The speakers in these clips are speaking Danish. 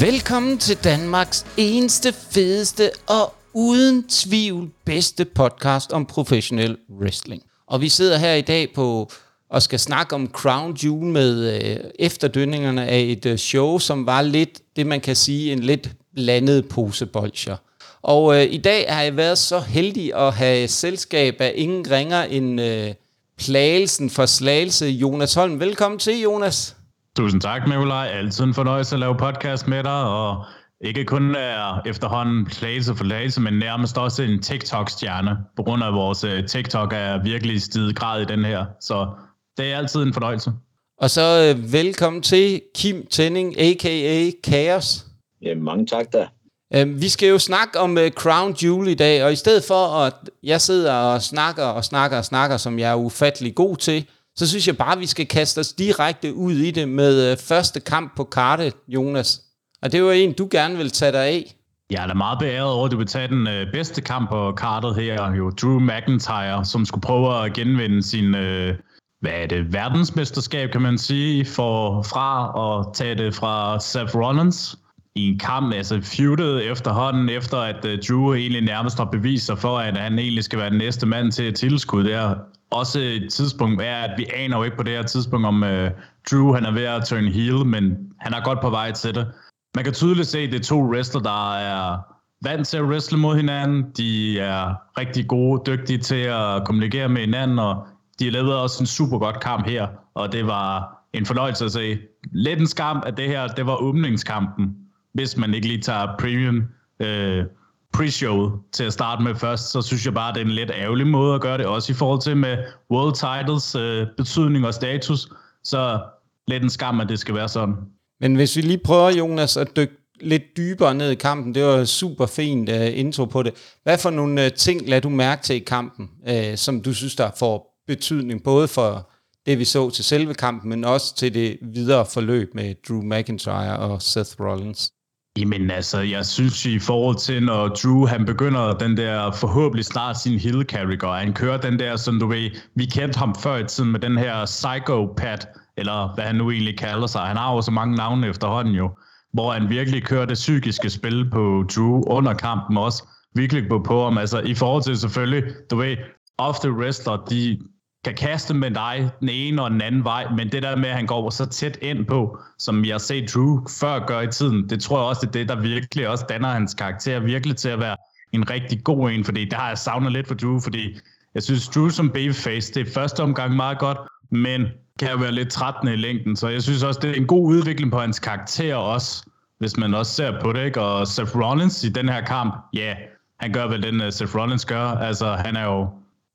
Velkommen til Danmarks eneste, fedeste og uden tvivl bedste podcast om professionel wrestling. Og vi sidder her i dag på og skal snakke om Crown Jewel med øh, efterdønningerne af et øh, show, som var lidt, det man kan sige, en lidt blandet pose bolcher. Og øh, i dag har jeg været så heldig at have selskab af ingen ringer end øh, plagelsen for slagelse. Jonas Holm, velkommen til, Jonas. Tusind tak, Nikolaj. Altid en fornøjelse at lave podcast med dig, og ikke kun er efterhånden plagelse for lagelse, men nærmest også en TikTok-stjerne, på grund af vores uh, TikTok er virkelig stiget grad i den her. Så det er altid en fornøjelse. Og så øh, velkommen til Kim Tænning, a.k.a. Chaos. Ja, mange tak da. Øh, vi skal jo snakke om uh, Crown Jewel i dag, og i stedet for at jeg sidder og snakker og snakker og snakker, som jeg er ufattelig god til, så synes jeg bare, at vi skal kaste os direkte ud i det med øh, første kamp på kartet, Jonas. Og det var en, du gerne vil tage dig af. Jeg er da meget beæret over, at du vil tage den øh, bedste kamp på kartet her. Jo, Drew McIntyre, som skulle prøve at genvinde sin, øh, hvad er det, verdensmesterskab, kan man sige, for fra at tage det fra Seth Rollins i en kamp, altså feudet efterhånden, efter at uh, Drew egentlig nærmest har bevist sig for, at han egentlig skal være den næste mand til et tilskud der. Også et tidspunkt er, at vi aner jo ikke på det her tidspunkt, om øh, Drew han er ved at turn heel, men han er godt på vej til det. Man kan tydeligt se, at det er to wrestler, der er vant til at wrestle mod hinanden. De er rigtig gode, dygtige til at kommunikere med hinanden, og de har lavet også en super godt kamp her, og det var en fornøjelse at se. Lidt en skam, at det her det var åbningskampen, hvis man ikke lige tager premium øh, pre-showet til at starte med først, så synes jeg bare, det er en lidt ærgerlig måde at gøre det, også i forhold til med World Titles øh, betydning og status, så lidt en skam, at det skal være sådan. Men hvis vi lige prøver, Jonas, at dykke lidt dybere ned i kampen, det var super fint uh, intro på det. Hvad for nogle uh, ting lader du mærke til i kampen, uh, som du synes, der får betydning, både for det, vi så til selve kampen, men også til det videre forløb med Drew McIntyre og Seth Rollins? Jamen altså, jeg synes i forhold til, når Drew han begynder den der forhåbentlig snart sin hill carry, og han kører den der, som du ved, vi kendte ham før i tiden med den her psychopath, eller hvad han nu egentlig kalder sig. Han har jo så mange navne efterhånden jo, hvor han virkelig kører det psykiske spil på Drew under kampen også. Virkelig på på ham, altså i forhold til selvfølgelig, du ved, ofte wrestler, de kan kaste med dig den ene og den anden vej, men det der med, at han går så tæt ind på, som jeg har set Drew før gøre i tiden, det tror jeg også, det er det, der virkelig også danner hans karakter virkelig til at være en rigtig god en, fordi det har jeg savnet lidt for Drew, fordi jeg synes, Drew som babyface, det er første omgang meget godt, men kan jo være lidt trættende i længden, så jeg synes også, det er en god udvikling på hans karakter også, hvis man også ser på det, ikke? Og Seth Rollins i den her kamp, ja, yeah, han gør hvad den, uh, Seth Rollins gør, altså han er jo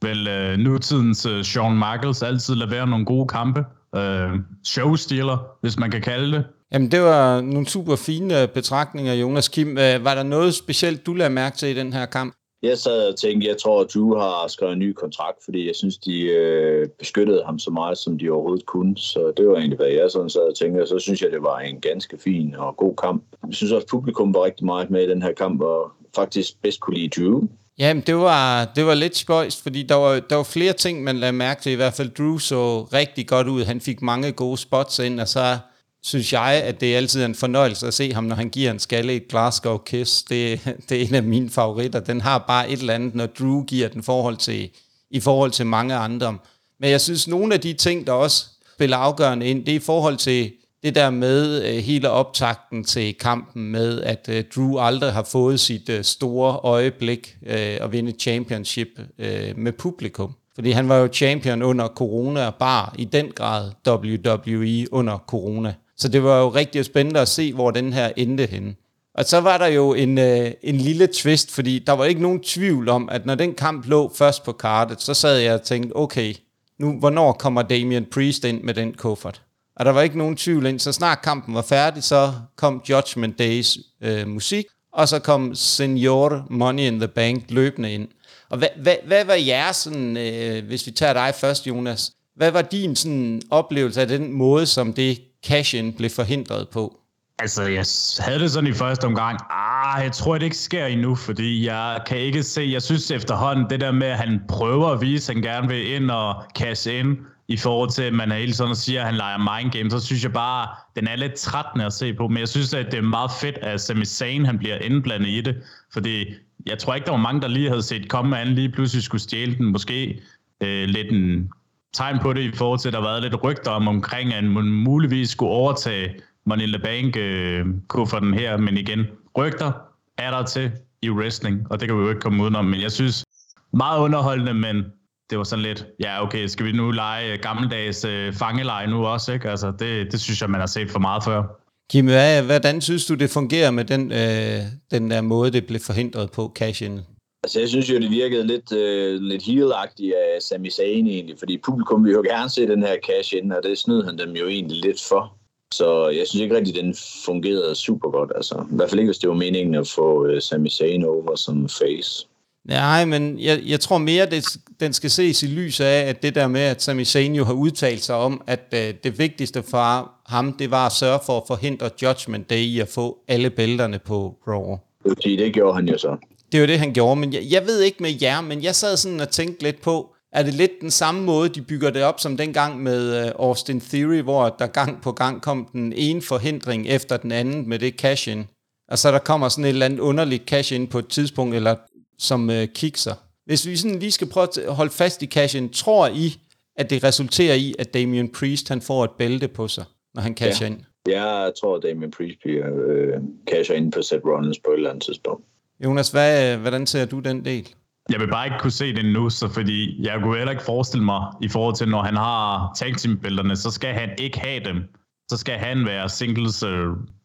vel uh, nutidens uh, Shawn Michaels altid leverer nogle gode kampe. Uh, showstealer, hvis man kan kalde det. Jamen, det var nogle super fine betragtninger, Jonas Kim. Uh, var der noget specielt, du lagde mærke til i den her kamp? Jeg sad og tænkte, jeg tror, at Drew har skrevet en ny kontrakt, fordi jeg synes, de øh, beskyttede ham så meget, som de overhovedet kunne. Så det var egentlig, hvad jeg sådan sad og tænkte. Og så synes jeg, det var en ganske fin og god kamp. Jeg synes også, at publikum var rigtig meget med i den her kamp, og faktisk bedst kunne lide Drew. Jamen, det var, det var lidt spøjst, fordi der var, der var flere ting, man lagde mærke til. I hvert fald Drew så rigtig godt ud. Han fik mange gode spots ind, og så synes jeg, at det er altid en fornøjelse at se ham, når han giver en skalle et Glasgow Kiss. Det, det er en af mine favoritter. Den har bare et eller andet, når Drew giver den forhold til, i forhold til mange andre. Men jeg synes, nogle af de ting, der også spiller afgørende ind, det er i forhold til det der med øh, hele optakten til kampen med, at øh, Drew aldrig har fået sit øh, store øjeblik øh, at vinde championship øh, med publikum. Fordi han var jo champion under corona, og bar i den grad WWE under corona. Så det var jo rigtig spændende at se, hvor den her endte henne. Og så var der jo en, øh, en lille twist, fordi der var ikke nogen tvivl om, at når den kamp lå først på kartet, så sad jeg og tænkte, okay, nu, hvornår kommer Damian Priest ind med den kuffert? Og der var ikke nogen tvivl ind. Så snart kampen var færdig, så kom Judgment Days øh, musik, og så kom Senior Money in the Bank løbende ind. Og hvad, hvad, hvad var jeres, sådan, øh, hvis vi tager dig først, Jonas, hvad var din sådan, oplevelse af den måde, som det cash-in blev forhindret på? Altså, jeg havde det sådan i første omgang. Ah, jeg tror, det ikke sker endnu, fordi jeg kan ikke se... Jeg synes efterhånden, det der med, at han prøver at vise, at han gerne vil ind og cash ind, i forhold til, at man er hele tiden siger, at han leger mind game, så synes jeg bare, den er lidt trættende at se på. Men jeg synes, at det er meget fedt, at Sami Zayn han bliver indblandet i det. Fordi jeg tror ikke, der var mange, der lige havde set komme, at han lige pludselig skulle stjæle den. Måske øh, lidt en tegn på det i forhold til, at der har været lidt rygter om omkring, at man muligvis skulle overtage Money in the Bank øh, kufferten her. Men igen, rygter er der til i wrestling, og det kan vi jo ikke komme udenom. Men jeg synes, meget underholdende, men det var sådan lidt, ja okay, skal vi nu lege gammeldags øh, fangeleje nu også, ikke? Altså det, det synes jeg, man har set for meget før. Kim, hvad, hvordan synes du, det fungerer med den, øh, den der måde, det blev forhindret på, cash -in? Altså, jeg synes jo, det virkede lidt, øh, lidt heel af Sami Zayn egentlig, fordi publikum vil jo gerne se den her cash in, og det snød han dem jo egentlig lidt for. Så jeg synes ikke rigtig, den fungerede super godt. Altså, I hvert fald ikke, hvis det var meningen at få øh, Sami Zayn over som face. Nej, men jeg, jeg tror mere, det, den skal ses i lys af, at det der med, at Sami Zayn jo har udtalt sig om, at øh, det vigtigste for ham, det var at sørge for at forhindre Judgment Day i at få alle bælterne på Raw. Det, det gjorde han jo så. Det var det, han gjorde, men jeg, jeg ved ikke med jer, men jeg sad sådan og tænkte lidt på, er det lidt den samme måde, de bygger det op, som dengang med uh, Austin Theory, hvor der gang på gang kom den ene forhindring efter den anden med det cash-in. Og så der kommer sådan et eller andet underligt cash-in på et tidspunkt, eller som uh, kikser. Hvis vi sådan lige skal prøve at holde fast i cash-in, tror I, at det resulterer i, at Damian Priest han får et bælte på sig, når han casher ja. ind? Jeg tror, at Damian Priest bliver øh, casher ind på Seth Rollins på et eller andet tidspunkt. Jonas, hvad, hvordan ser du den del? Jeg vil bare ikke kunne se det nu, så fordi jeg kunne heller ikke forestille mig, i forhold til, når han har tag team bælterne, så skal han ikke have dem. Så skal han være singles uh,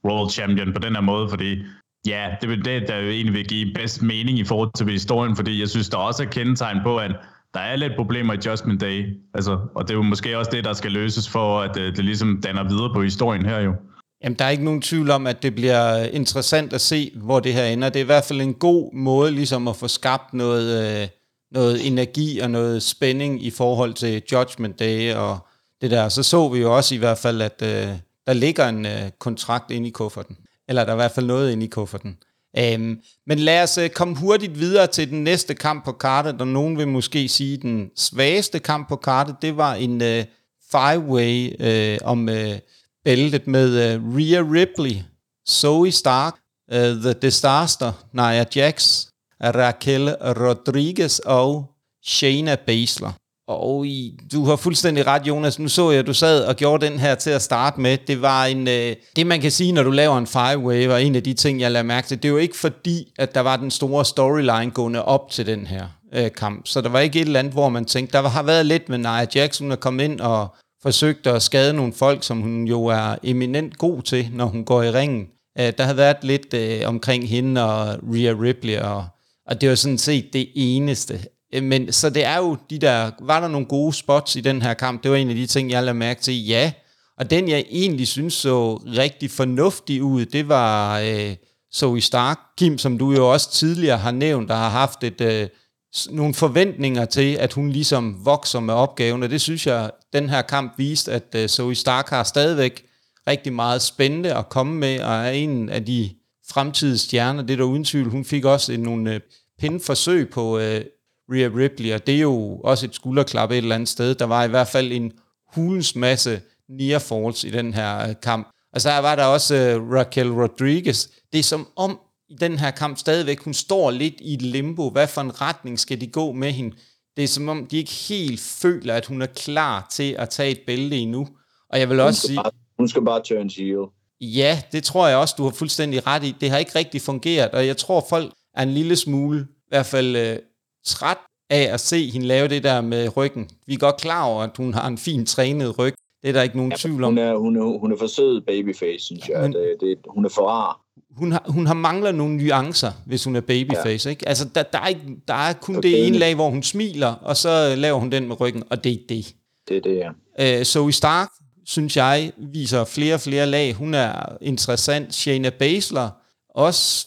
world champion på den her måde, fordi ja, det er det, der egentlig vil give bedst mening i forhold til historien, fordi jeg synes, der også er kendetegn på, at der er lidt problemer i Judgment Day, altså, og det er jo måske også det, der skal løses for, at det, det ligesom danner videre på historien her jo. Jamen, der er ikke nogen tvivl om, at det bliver interessant at se, hvor det her ender. Det er i hvert fald en god måde ligesom at få skabt noget, øh, noget energi og noget spænding i forhold til Judgment Day og det der. Så så vi jo også i hvert fald, at øh, der ligger en øh, kontrakt inde i kufferten. Eller der er i hvert fald noget inde i kufferten. Øhm, men lad os øh, komme hurtigt videre til den næste kamp på kartet, der nogen vil måske sige, den svageste kamp på kartet, det var en øh, five-way øh, om øh, bæltet med øh, Rhea Ripley, Zoe Stark, øh, The Disaster, Nia Jax, Raquel Rodriguez og Shayna Baszler. Og i, du har fuldstændig ret, Jonas. Nu så jeg, at du sad og gjorde den her til at starte med. Det var en, øh, det man kan sige, når du laver en five-way, var en af de ting, jeg lader mærke til. Det er jo ikke fordi, at der var den store storyline gående op til den her øh, kamp. Så der var ikke et eller andet, hvor man tænkte, der har været lidt med Nia Jackson at komme ind og forsøgt at skade nogle folk, som hun jo er eminent god til, når hun går i ringen. Øh, der har været lidt øh, omkring hende og Rhea Ripley, og, og det var sådan set det eneste. Øh, men så det er jo de der, var der nogle gode spots i den her kamp? Det var en af de ting, jeg lavede mærke til. Ja, og den jeg egentlig synes så rigtig fornuftig ud, det var øh, Zoe Stark, Kim, som du jo også tidligere har nævnt, der har haft et, øh, nogle forventninger til, at hun ligesom vokser med opgaven, og det synes jeg, den her kamp viste, at øh, Zoe Stark har stadigvæk rigtig meget spændende at komme med, og er en af de fremtidige stjerner, det er der uden tvivl. Hun fik også nogle øh, pindeforsøg på øh, Rhea Ripley, og det er jo også et skulderklap et eller andet sted. Der var i hvert fald en hulens masse near falls i den her øh, kamp. Og så var der også uh, Raquel Rodriguez. Det er som om i den her kamp stadigvæk, hun står lidt i et limbo. Hvad for en retning skal de gå med hende? Det er som om, de ikke helt føler, at hun er klar til at tage et bælte endnu. Og jeg vil hun også sige... Bare, hun skal bare turn heel. Ja, det tror jeg også, du har fuldstændig ret i. Det har ikke rigtig fungeret, og jeg tror, folk er en lille smule, i hvert fald øh, træt af at se hende lave det der med ryggen. Vi er godt klar over, at hun har en fin trænet ryg. Det er der ikke nogen ja, tvivl om. Hun er, hun er, hun er for sød babyface, synes jeg. Hun, det, det, hun er for rar. Hun har, hun har mangler nogle nuancer, hvis hun er babyface. Ja. Ikke? Altså, der, der, er ikke, der er kun okay. det ene lag, hvor hun smiler, og så laver hun den med ryggen, og det er det. Det er det, ja. Øh, Zoe Stark, synes jeg, viser flere og flere lag. Hun er interessant. Shayna Baszler, også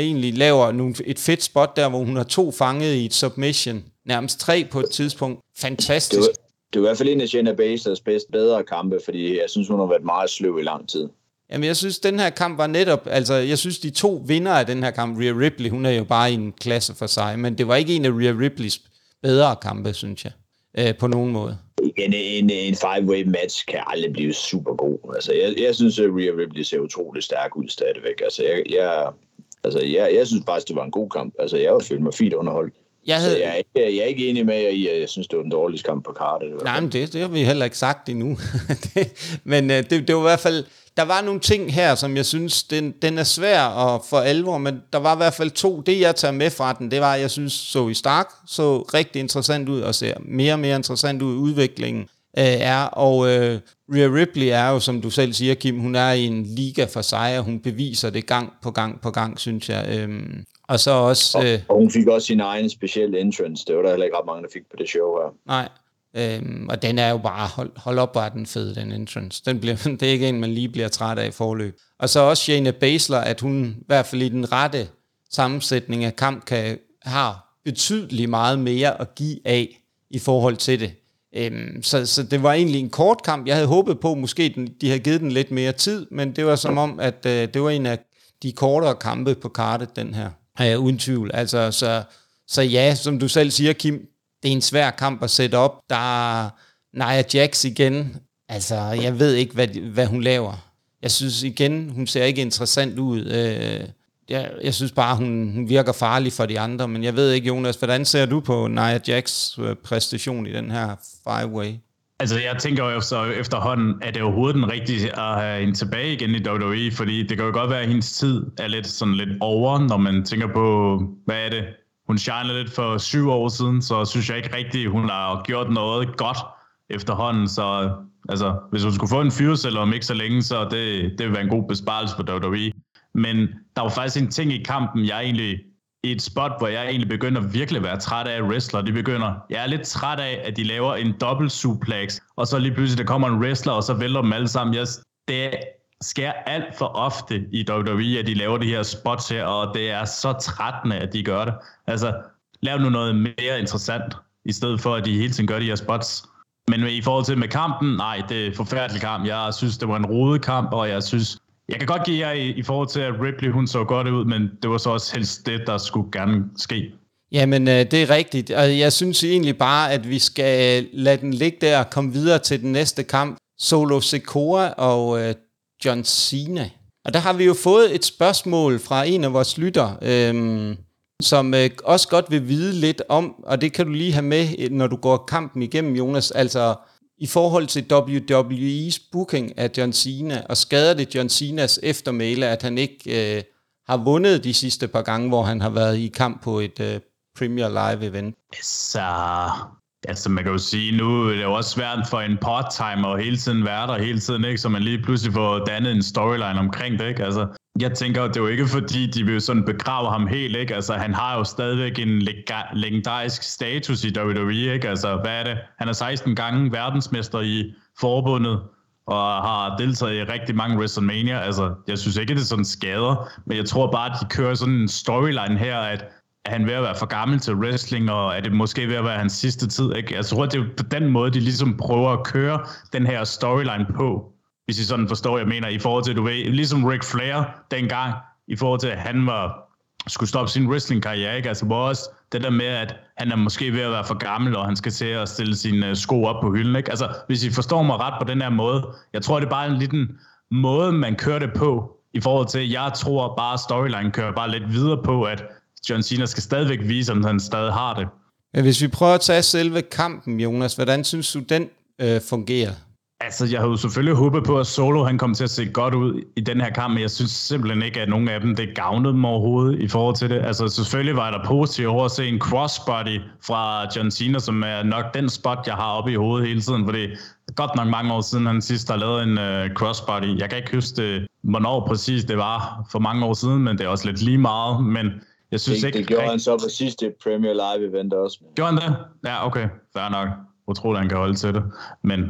egentlig laver nogle, et fedt spot der, hvor hun har to fanget i et submission. Nærmest tre på et tidspunkt. Fantastisk. Det var, det var i hvert fald en af Jenna Baselers bedst bedre kampe, fordi jeg synes, hun har været meget sløv i lang tid. Jamen, jeg synes, den her kamp var netop... Altså, jeg synes, de to vinder af den her kamp, Rhea Ripley, hun er jo bare i en klasse for sig, men det var ikke en af Rhea Ripleys bedre kampe, synes jeg, øh, på nogen måde. En, en, en five-way match kan aldrig blive super god. Altså, jeg, jeg synes, at Rhea Ripley ser utrolig stærk ud stadigvæk. Altså, jeg, jeg, altså, jeg, jeg synes faktisk, det var en god kamp. Altså, jeg har følt mig fint underholdt. Jeg, havde... jeg, er ikke, jeg er ikke enig med jer i, at jeg synes, det var den dårligste kamp på kartet. Nej, men det, det har vi heller ikke sagt endnu. det, men uh, det, det var i hvert fald... Der var nogle ting her, som jeg synes, den, den er svær at for alvor, men der var i hvert fald to. Det, jeg tager med fra den, det var, at jeg synes, så i Stark så rigtig interessant ud, og ser mere og mere interessant ud. Udviklingen uh, er, og uh, Rhea Ripley er jo, som du selv siger, Kim, hun er i en liga for sig, og hun beviser det gang på gang på gang, synes jeg. Uh, og så også... Og, øh, og hun fik også sin egen specielle entrance. Det var der heller ikke ret mange, der fik på det show her. Nej, øhm, og den er jo bare, hold, hold op, var den fed, den entrance. Den bliver, det er ikke en, man lige bliver træt af i forløb. Og så også Shayna Baszler, at hun i hvert fald i den rette sammensætning af kamp kan, har betydeligt meget mere at give af i forhold til det. Øhm, så, så det var egentlig en kort kamp. Jeg havde håbet på, måske den, de havde givet den lidt mere tid, men det var som om, at øh, det var en af de kortere kampe på kartet, den her. Ja, uden tvivl. Altså, så, så ja, som du selv siger, Kim, det er en svær kamp at sætte op. Der er Nia Jax igen. Altså, jeg ved ikke, hvad, hvad hun laver. Jeg synes igen, hun ser ikke interessant ud. Øh, jeg, jeg synes bare, hun, hun virker farlig for de andre, men jeg ved ikke, Jonas, hvordan ser du på Nia Jax øh, præstation i den her five-way? Altså, jeg tænker jo så efterhånden, at det overhovedet den rigtige at have hende tilbage igen i WWE, fordi det kan jo godt være, at hendes tid er lidt sådan lidt over, når man tænker på, hvad er det? Hun shinede lidt for syv år siden, så synes jeg ikke rigtigt, hun har gjort noget godt efterhånden, så altså, hvis hun skulle få en fyrsel om ikke så længe, så det, det vil være en god besparelse for WWE. Men der var faktisk en ting i kampen, jeg egentlig i et spot, hvor jeg egentlig begynder virkelig at være træt af wrestler. De begynder, jeg er lidt træt af, at de laver en dobbelt suplex, og så lige pludselig der kommer en wrestler, og så vælter dem alle sammen. Jeg, det sker alt for ofte i WWE, at de laver de her spots her, og det er så trættende, at de gør det. Altså, lav nu noget mere interessant, i stedet for, at de hele tiden gør de her spots. Men i forhold til med kampen, nej, det er forfærdelig kamp. Jeg synes, det var en rodet kamp, og jeg synes, jeg kan godt give jer i, i forhold til, at Ripley hun så godt ud, men det var så også helst det, der skulle gerne ske. Jamen, øh, det er rigtigt. Og jeg synes egentlig bare, at vi skal lade den ligge der og komme videre til den næste kamp. Solo Secora og øh, John Cena. Og der har vi jo fået et spørgsmål fra en af vores lytter, øh, som øh, også godt vil vide lidt om, og det kan du lige have med, når du går kampen igennem, Jonas. Altså, i forhold til WWE's booking af John Cena, og skader det John Cenas eftermæle, at han ikke øh, har vundet de sidste par gange, hvor han har været i kamp på et øh, Premier Live event? Så Altså man kan jo sige, nu er det jo også svært for en part-timer at hele tiden være der hele tiden, ikke? så man lige pludselig får dannet en storyline omkring det. Ikke? Altså, jeg tænker, det er jo ikke fordi, de vil sådan begrave ham helt. Ikke? Altså, han har jo stadigvæk en legendarisk status i WWE. Ikke? Altså, hvad er det? Han er 16 gange verdensmester i forbundet og har deltaget i rigtig mange WrestleMania. Altså, jeg synes ikke, det er sådan skader, men jeg tror bare, at de kører sådan en storyline her, at er han ved at være for gammel til wrestling, og er det måske ved at være hans sidste tid? Ikke? Jeg tror, det er på den måde, de ligesom prøver at køre den her storyline på, hvis I sådan forstår, jeg mener, i forhold til, du ved, ligesom Ric Flair dengang, i forhold til, at han var, skulle stoppe sin wrestling-karriere, ikke? Altså, hvor også det der med, at han er måske ved at være for gammel, og han skal til at stille sine øh, sko op på hylden, ikke? Altså, hvis I forstår mig ret på den her måde, jeg tror, det er bare en liten måde, man kører det på, i forhold til, jeg tror bare, storyline kører bare lidt videre på, at John Cena skal stadigvæk vise, om han stadig har det. Hvis vi prøver at tage selve kampen, Jonas, hvordan synes du, den øh, fungerer? Altså, jeg havde jo selvfølgelig håbet på, at Solo han kom til at se godt ud i den her kamp, men jeg synes simpelthen ikke, at nogen af dem det gavnede dem overhovedet i forhold til det. Altså, selvfølgelig var der positivt over at se en crossbody fra John Cena, som er nok den spot, jeg har oppe i hovedet hele tiden, fordi det er godt nok mange år siden, han sidst har lavet en uh, crossbody. Jeg kan ikke huske, det, hvornår præcis det var for mange år siden, men det er også lidt lige meget, men jeg synes det, ikke... Det gjorde han så på sidste Premier Live event også. Gjorde han det? Ja, okay. Fair nok. Utroligt, han kan holde til det. Men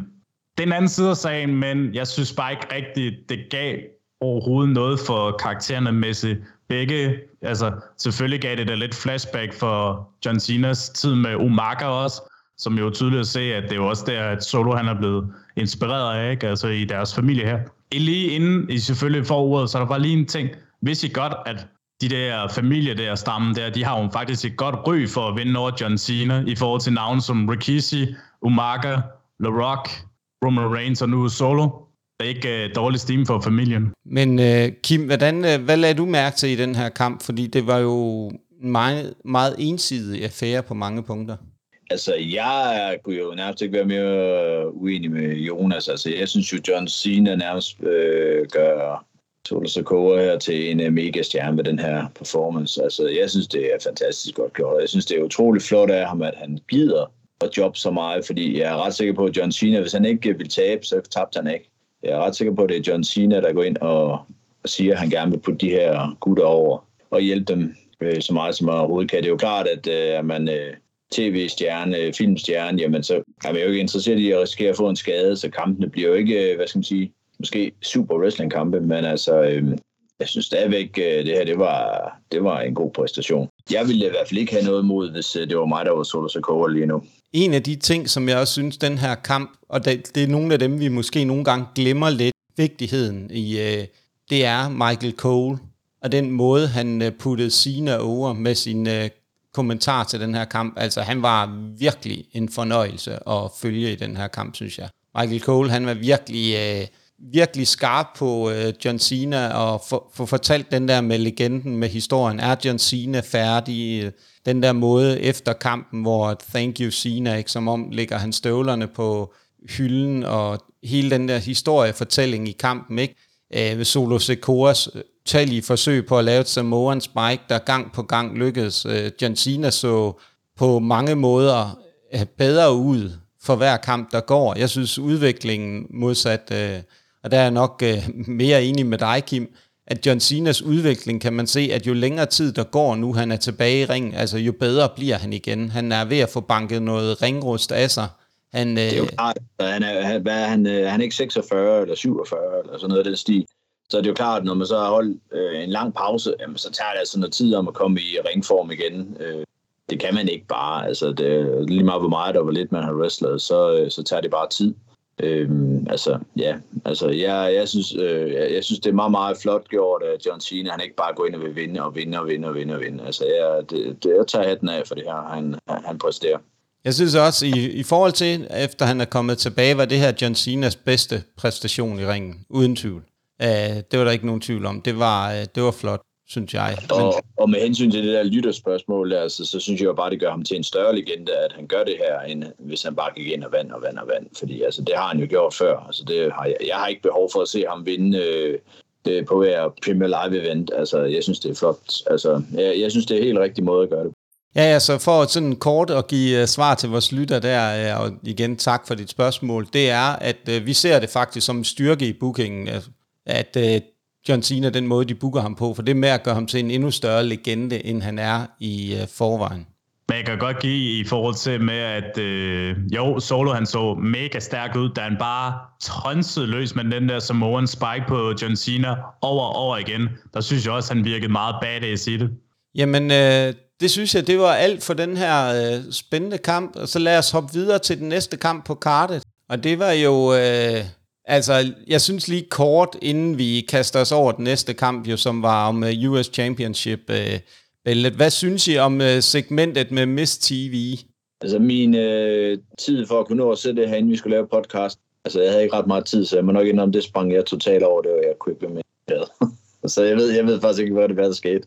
det er en anden side af sagen, men jeg synes bare ikke rigtigt, det gav overhovedet noget for karaktererne mæssigt. Begge, altså selvfølgelig gav det da lidt flashback for John Cenas tid med Umaga også, som jo tydeligt at se, at det er jo også der, at Solo han er blevet inspireret af, ikke? altså i deres familie her. Lige inden I selvfølgelig får ordet, så er der bare lige en ting. Hvis I godt, at de der familier der, stammen der, de har jo faktisk et godt ry for at vinde over John Cena i forhold til navne som Rikishi, Umaga The Rock, Roman Reigns og nu Solo. Det er ikke uh, dårlig steam for familien. Men uh, Kim, hvordan, uh, hvad lagde du mærke til i den her kamp? Fordi det var jo en meget, meget ensidig affære på mange punkter. Altså, jeg kunne jo nærmest ikke være mere uenig med Jonas. Altså, jeg synes jo, John Cena nærmest øh, gør Solo Sokoa her til en øh, mega stjerne med den her performance. Altså, jeg synes, det er fantastisk godt gjort. Jeg synes, det er utrolig flot af ham, at han gider at jobbe så meget, fordi jeg er ret sikker på, at John Cena, hvis han ikke vil tabe, så tabte han ikke. Jeg er ret sikker på, at det er John Cena, der går ind og siger, at han gerne vil putte de her gutter over og hjælpe dem øh, så meget som overhovedet kan. Det er jo klart, at øh, man øh, tv-stjerne, filmstjerne, jamen så er man jo ikke interesseret i at risikere at få en skade, så kampene bliver jo ikke, øh, hvad skal man sige, måske super wrestling-kampe, men altså, øh, jeg synes stadigvæk, øh, det her, det var, det var en god præstation. Jeg ville i hvert fald ikke have noget imod, hvis øh, det var mig, der var Solo Sokoa lige nu. En af de ting, som jeg også synes, den her kamp, og det, det er nogle af dem, vi måske nogle gange glemmer lidt vigtigheden i, øh, det er Michael Cole, og den måde, han øh, puttede Cena over med sin øh, kommentar til den her kamp. Altså, han var virkelig en fornøjelse at følge i den her kamp, synes jeg. Michael Cole, han var virkelig... Øh, virkelig skarp på øh, John Cena og få for fortalt den der med legenden, med historien. Er John Cena færdig? Den der måde efter kampen, hvor thank you Cena, ikke, som om ligger han støvlerne på hylden, og hele den der historiefortælling i kampen, ikke? Øh, ved Solo Sekoras øh, forsøg på at lave et Samoan Spike, der gang på gang lykkedes. Øh, John Cena så på mange måder øh, bedre ud for hver kamp, der går. Jeg synes udviklingen modsat øh, og der er jeg nok øh, mere enig med dig, Kim, at John Cenas udvikling kan man se, at jo længere tid der går nu, han er tilbage i ringen, altså jo bedre bliver han igen. Han er ved at få banket noget ringrust af sig. Han, øh, det er jo klart, han er, han, hvad er han, øh, han er ikke 46 eller 47 eller sådan noget af den stil. Så det er jo klart, når man så har holdt øh, en lang pause, jamen, så tager det altså noget tid om at komme i ringform igen. Øh, det kan man ikke bare. Altså, det, lige meget hvor meget og hvor lidt man har wrestlet, så, øh, så tager det bare tid. Øhm, altså, ja, altså, jeg, jeg, synes, øh, jeg, jeg synes, det er meget, meget flot gjort af John Cena. Han ikke bare går ind og vil vinde og vinde og vinde og vinde og vinde. Altså, jeg, det, det, jeg tager hatten af for det her, han, han præsterer. Jeg synes også, i, i forhold til, efter han er kommet tilbage, var det her John Cenas bedste præstation i ringen, uden tvivl. Uh, det var der ikke nogen tvivl om. Det var, uh, det var flot synes jeg. Men... Og, og med hensyn til det der lytterspørgsmål, altså, så synes jeg jo bare, det gør ham til en større legende, at han gør det her, end hvis han bare gik ind og vand og vand og vand. Fordi altså, det har han jo gjort før. Altså, det har jeg, jeg har ikke behov for at se ham vinde øh, det på hver Premier Live event. Altså, jeg synes, det er flot. Altså, jeg, jeg synes, det er helt rigtig måde at gøre det. Ja, altså for sådan kort at give uh, svar til vores lytter der, uh, og igen tak for dit spørgsmål, det er, at uh, vi ser det faktisk som en styrke i bookingen, at uh, John Cena, den måde, de booker ham på, for det med at gøre ham til en endnu større legende, end han er i uh, forvejen. Men jeg kan godt give i forhold til med, at øh, jo, Solo han så mega stærk ud, da han bare tonsede løs med den der Samoan spike på John Cena over og over igen. Der synes jeg også, han virkede meget badass i det. Jamen, øh, det synes jeg, det var alt for den her øh, spændende kamp. Og så lad os hoppe videre til den næste kamp på kartet. Og det var jo... Øh, Altså, jeg synes lige kort, inden vi kaster os over den næste kamp, jo, som var om uh, øh, US Championship uh, bæltet. Hvad synes I om uh, segmentet med Miss TV? Altså, min uh, tid for at kunne nå at sætte det her, inden vi skulle lave podcast, altså, jeg havde ikke ret meget tid, så jeg må nok indrømme, det sprang jeg totalt over det, og jeg kunne ikke med. så jeg ved, jeg ved faktisk ikke, hvad det var, der skete.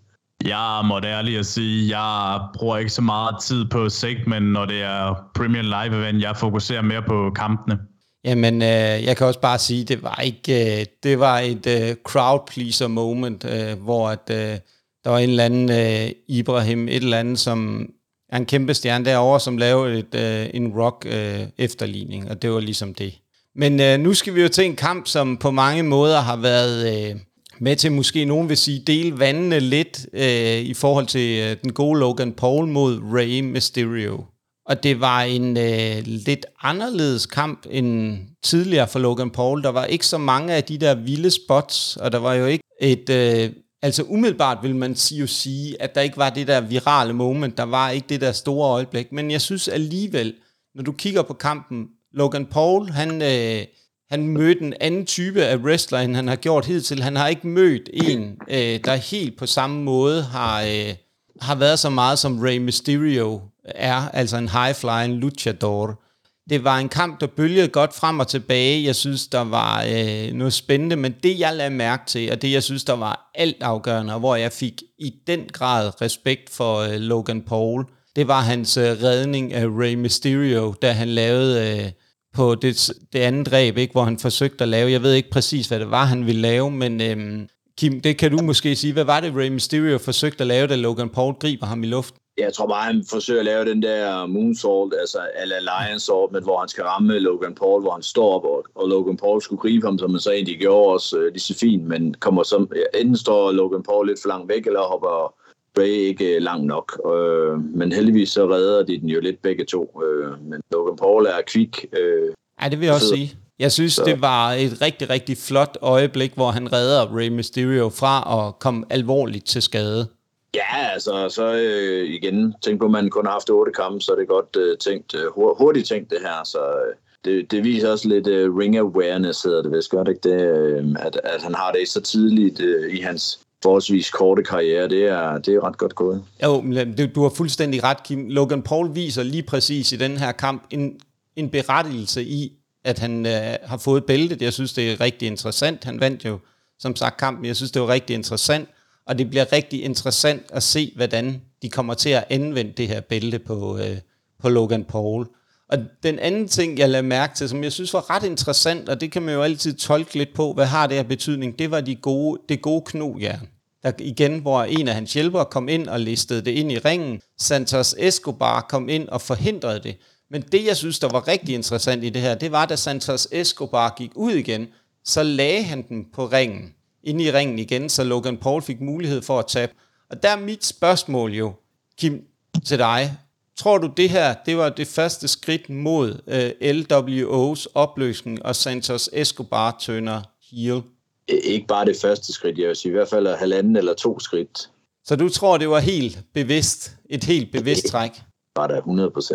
Jeg må da ærligt at sige, jeg bruger ikke så meget tid på segment, når det er Premier Live event. Jeg fokuserer mere på kampene. Jamen, øh, jeg kan også bare sige, det var ikke, øh, det var et øh, crowd pleaser moment, øh, hvor at, øh, der var en eller anden øh, Ibrahim, et eller andet, som er en kæmpe stjerne derovre, som lavede et, øh, en rock øh, efterligning, og det var ligesom det. Men øh, nu skal vi jo til en kamp, som på mange måder har været øh, med til, måske nogen vil sige, dele vandene lidt øh, i forhold til øh, den gode Logan Paul mod Rey Mysterio. Og det var en øh, lidt anderledes kamp end tidligere for Logan Paul. Der var ikke så mange af de der vilde spots, og der var jo ikke et... Øh, altså umiddelbart vil man jo sige, at der ikke var det der virale moment, der var ikke det der store øjeblik. Men jeg synes alligevel, når du kigger på kampen, Logan Paul, han, øh, han mødte en anden type af wrestler, end han har gjort hidtil. Han har ikke mødt en, øh, der helt på samme måde har, øh, har været så meget som Rey Mysterio er, altså en high-flying luchador. det var en kamp, der bølgede godt frem og tilbage. Jeg synes, der var øh, noget spændende, men det jeg lagde mærke til, og det jeg synes, der var altafgørende, og hvor jeg fik i den grad respekt for øh, Logan Paul, det var hans øh, redning af Rey Mysterio, da han lavede øh, på det, det andet dræb, ikke, hvor han forsøgte at lave, jeg ved ikke præcis, hvad det var, han ville lave, men øh, Kim, det kan du måske sige, hvad var det, Rey Mysterio forsøgte at lave, da Logan Paul griber ham i luften? Jeg tror bare, han forsøger at lave den der moonsault, altså eller lion salt, men hvor han skal ramme Logan Paul, hvor han står op, og, og Logan Paul skulle gribe ham, som man så egentlig gjorde også øh, lige så fint, men kommer som, enten står Logan Paul lidt for langt væk, eller hopper Ray ikke øh, langt nok. Øh, men heldigvis så redder de den jo lidt begge to. Øh, men Logan Paul er kvik. Øh, ja, det vil jeg også sige. Jeg synes, så. det var et rigtig, rigtig flot øjeblik, hvor han redder Rey Mysterio fra at komme alvorligt til skade. Ja, altså, så øh, igen, tænk på, at man kun har haft otte kampe, så er det godt øh, tænkt, øh, hurtigt tænkt det her, så øh, det, det viser også lidt øh, ring awareness, hedder det vist godt, ikke det, øh, at, at han har det så tidligt øh, i hans forholdsvis korte karriere, det er, det er ret godt gået. Jo, øh, du har fuldstændig ret, Kim. Logan Paul viser lige præcis i den her kamp en, en berettigelse i, at han øh, har fået bæltet. Jeg synes, det er rigtig interessant. Han vandt jo, som sagt, kampen. Jeg synes, det var rigtig interessant og det bliver rigtig interessant at se, hvordan de kommer til at anvende det her bælte på, øh, på Logan Paul. Og den anden ting, jeg lagde mærke til, som jeg synes var ret interessant, og det kan man jo altid tolke lidt på, hvad har det her betydning, det var de gode, det gode knogjern. Der igen, hvor en af hans hjælpere kom ind og listede det ind i ringen. Santos Escobar kom ind og forhindrede det. Men det, jeg synes, der var rigtig interessant i det her, det var, da Santos Escobar gik ud igen, så lagde han den på ringen ind i ringen igen, så Logan Paul fik mulighed for at tabe. Og der er mit spørgsmål jo, Kim, til dig. Tror du, det her det var det første skridt mod øh, LWO's opløsning, og Santos Escobar tønder heel? Ikke bare det første skridt, jeg vil sige i hvert fald halvanden eller to skridt. Så du tror, det var helt bevidst, et helt bevidst træk? Var der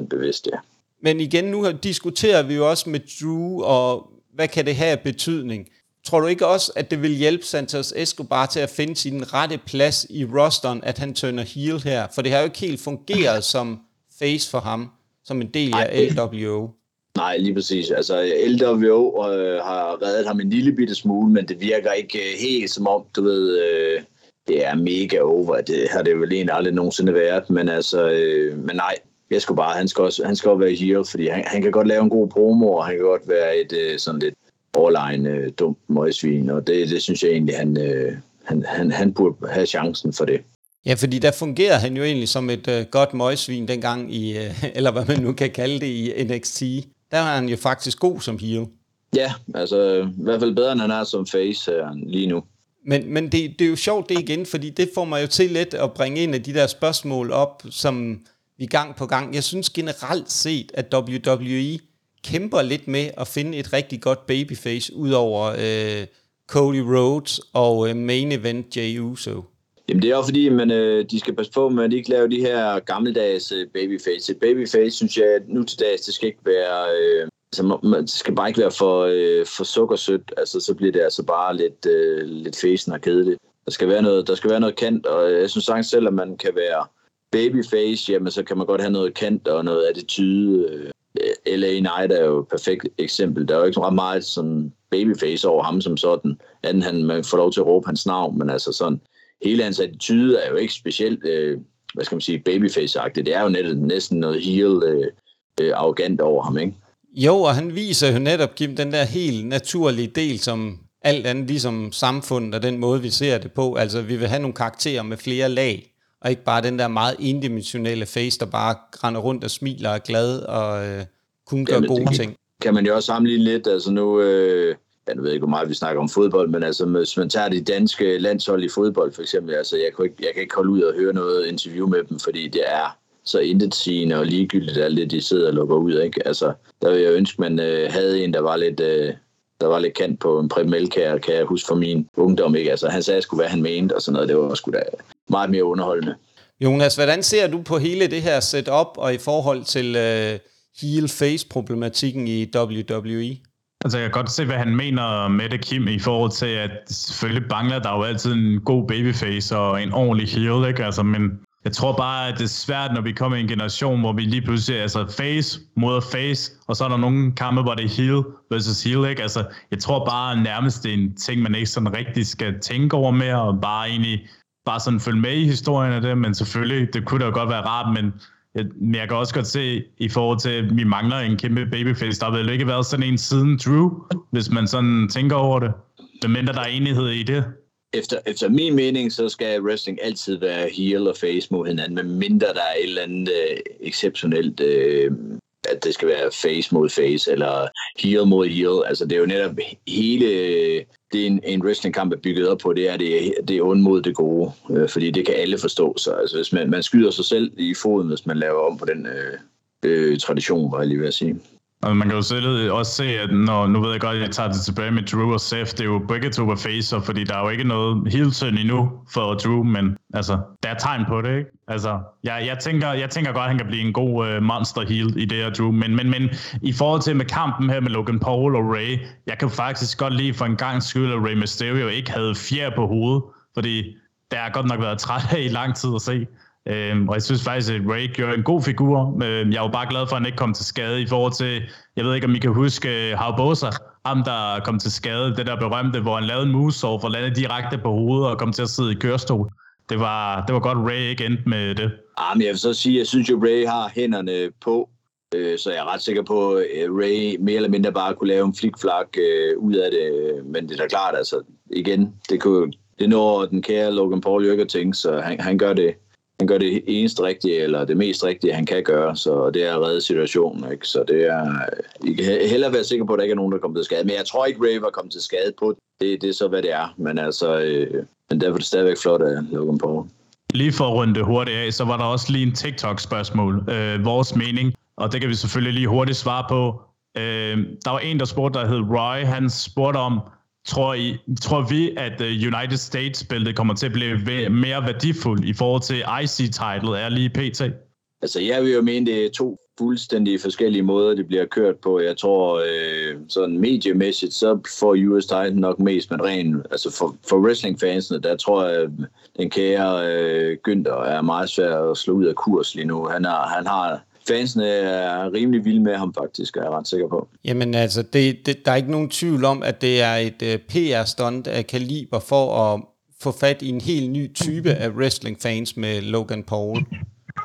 100% bevidst, ja. Men igen, nu diskuterer vi jo også med Drew, og hvad kan det have betydning? Tror du ikke også, at det vil hjælpe Santos Escobar til at finde sin rette plads i rosteren, at han tønder heel her? For det har jo ikke helt fungeret som face for ham, som en del af LWO. Nej, lige præcis. Altså, LWO øh, har reddet ham en lille bitte smule, men det virker ikke øh, helt som om, du ved, øh, det er mega over. Det har det vel egentlig aldrig nogensinde været, men altså, øh, men nej, jeg skulle bare, han skal også, han skal også være heel, fordi han, han kan godt lave en god promo, og han kan godt være et øh, sådan lidt overlegen øh, dumt møgsvin, og det, det synes jeg egentlig, han, øh, han, han, han burde have chancen for det. Ja, fordi der fungerer han jo egentlig som et øh, godt møgsvin dengang i, øh, eller hvad man nu kan kalde det i NXT. Der er han jo faktisk god som heel. Ja, altså i hvert fald bedre, end han er som face her lige nu. Men, men det, det er jo sjovt det igen, fordi det får mig jo til lidt at bringe en af de der spørgsmål op, som vi gang på gang. Jeg synes generelt set, at WWE kæmper lidt med at finde et rigtig godt babyface, ud over øh, Cody Rhodes og øh, main event Jey Uso. Jamen det er jo fordi, man, øh, de skal passe på med, at ikke laver de her gammeldags øh, babyface. Et babyface, synes jeg, nu til dags, det skal ikke være... Øh, altså, det skal bare ikke være for, øh, for sukkersødt. Altså, så bliver det altså bare lidt, øh, lidt fæsen og kedeligt. Der skal være noget, der skal være noget kant, og jeg synes sagtens selv, at man kan være babyface, jamen så kan man godt have noget kant og noget attitude. Øh, Øh, LA Knight er jo et perfekt eksempel. Der er jo ikke ret meget sådan babyface over ham som sådan, anden han man får lov til at råbe hans navn, men altså sådan, hele hans attitude er jo ikke specielt, øh, hvad skal man sige, babyface-agtigt. Det er jo net, næsten noget heel øh, øh, arrogant over ham, ikke? Jo, og han viser jo netop, Kim, den der helt naturlige del, som alt andet ligesom samfundet og den måde, vi ser det på. Altså, vi vil have nogle karakterer med flere lag og ikke bare den der meget indimensionelle face, der bare render rundt og smiler og er glad og øh, kun gør gode det, ting. Kan man jo også sammenligne lidt, altså nu, øh, jeg ved ikke, hvor meget vi snakker om fodbold, men altså, hvis man tager de danske landshold i fodbold for eksempel, altså, jeg kan, ikke, jeg kan ikke holde ud og høre noget interview med dem, fordi det er så intetsigende og ligegyldigt alt det, de sidder og lukker ud, ikke? Altså, der vil jeg ønske, man øh, havde en, der var lidt... Øh, der var lidt kant på en Preben kan jeg huske fra min ungdom. Ikke? Altså, han sagde, skulle være, han mente, og sådan noget. Det var sgu da meget mere underholdende. Jonas, hvordan ser du på hele det her setup og i forhold til uh, heel-face-problematikken i WWE? Altså, jeg kan godt se, hvad han mener med det, Kim, i forhold til, at selvfølgelig Bangla, der er jo altid en god babyface og en ordentlig heel, ikke? Altså, men Jeg tror bare, at det er svært, når vi kommer i en generation, hvor vi lige pludselig er altså face mod face, og så er der nogle kampe, hvor det er heel versus heel, ikke? Altså, jeg tror bare nærmest, det er en ting, man ikke sådan rigtig skal tænke over mere, og bare egentlig bare sådan følge med i historien af det, men selvfølgelig, det kunne da godt være rart, men jeg, men jeg kan også godt se, i forhold til, at vi mangler en kæmpe babyface, der har vel ikke været sådan en siden Drew, hvis man sådan tænker over det. Medmindre der er enighed i det. Efter, efter min mening, så skal wrestling altid være heel og face mod hinanden, men mindre der er et eller andet øh, exceptionelt, øh, at det skal være face mod face, eller heel mod heel. Altså, det er jo netop hele det, en, en wrestlingkamp er bygget op på, det er, det, det er ond mod det gode, øh, fordi det kan alle forstå. Så altså, hvis man, man skyder sig selv i foden, hvis man laver om på den øh, øh, tradition, var jeg lige ved at sige. Og man kan jo selv også se, at når, nu ved jeg godt, at jeg tager det tilbage med Drew og Seth, det er jo begge to var facer, fordi der er jo ikke noget heel turn endnu for Drew, men altså, der er tegn på det, ikke? Altså, jeg, jeg, tænker, jeg tænker godt, at han kan blive en god øh, monster heel i det her Drew, men, men, men i forhold til med kampen her med Logan Paul og Ray, jeg kan faktisk godt lide for en gang skyld, at Ray Mysterio ikke havde fjer på hovedet, fordi der har godt nok været træt af i lang tid at se. Øhm, og jeg synes faktisk, at Ray gjorde en god figur. Øhm, jeg var bare glad for, at han ikke kom til skade i forhold til, jeg ved ikke, om I kan huske øh, Haubosa, ham der kom til skade, det der berømte, hvor han lavede en movesaw for landet direkte på hovedet og kom til at sidde i kørestol. Det var, det var godt, Ray ikke endte med det. Ah, men jeg vil så sige, jeg synes jo, Ray har hænderne på, øh, så jeg er ret sikker på, at Ray mere eller mindre bare kunne lave en flikflak øh, ud af det. Men det er da klart, altså igen, det, kunne, det når den kære Logan Paul jo ikke at tænke, så han, han gør det han gør det eneste rigtige, eller det mest rigtige, han kan gøre, så det er at redde situationen. Ikke? Så det er, I kan hellere være sikker på, at der ikke er nogen, der kommer til skade. Men jeg tror ikke, Ray var kommet til skade på det. Det er så, hvad det er. Men altså, øh, men derfor er det stadigvæk flot at Logan Paul. Lige for at runde det hurtigt af, så var der også lige en TikTok-spørgsmål. Øh, vores mening, og det kan vi selvfølgelig lige hurtigt svare på. Øh, der var en, der spurgte, der hed Roy. Han spurgte om, Tror, I, tror vi, at øh, United States-bæltet kommer til at blive mere værdifuldt i forhold til IC-titlet er lige pt? Altså, jeg vil jo mene, det er to fuldstændig forskellige måder, det bliver kørt på. Jeg tror, øh, sådan mediemæssigt, så får US Titan nok mest, men ren, altså for, for wrestling-fansene, der tror jeg, øh, den kære øh, Günther er meget svær at slå ud af kurs lige nu. Han, har, han har fansene er rimelig vilde med ham faktisk, er jeg ret sikker på. Jamen altså, det, det, der er ikke nogen tvivl om, at det er et øh, uh, PR-stunt af kaliber for at få fat i en helt ny type af wrestling-fans med Logan Paul.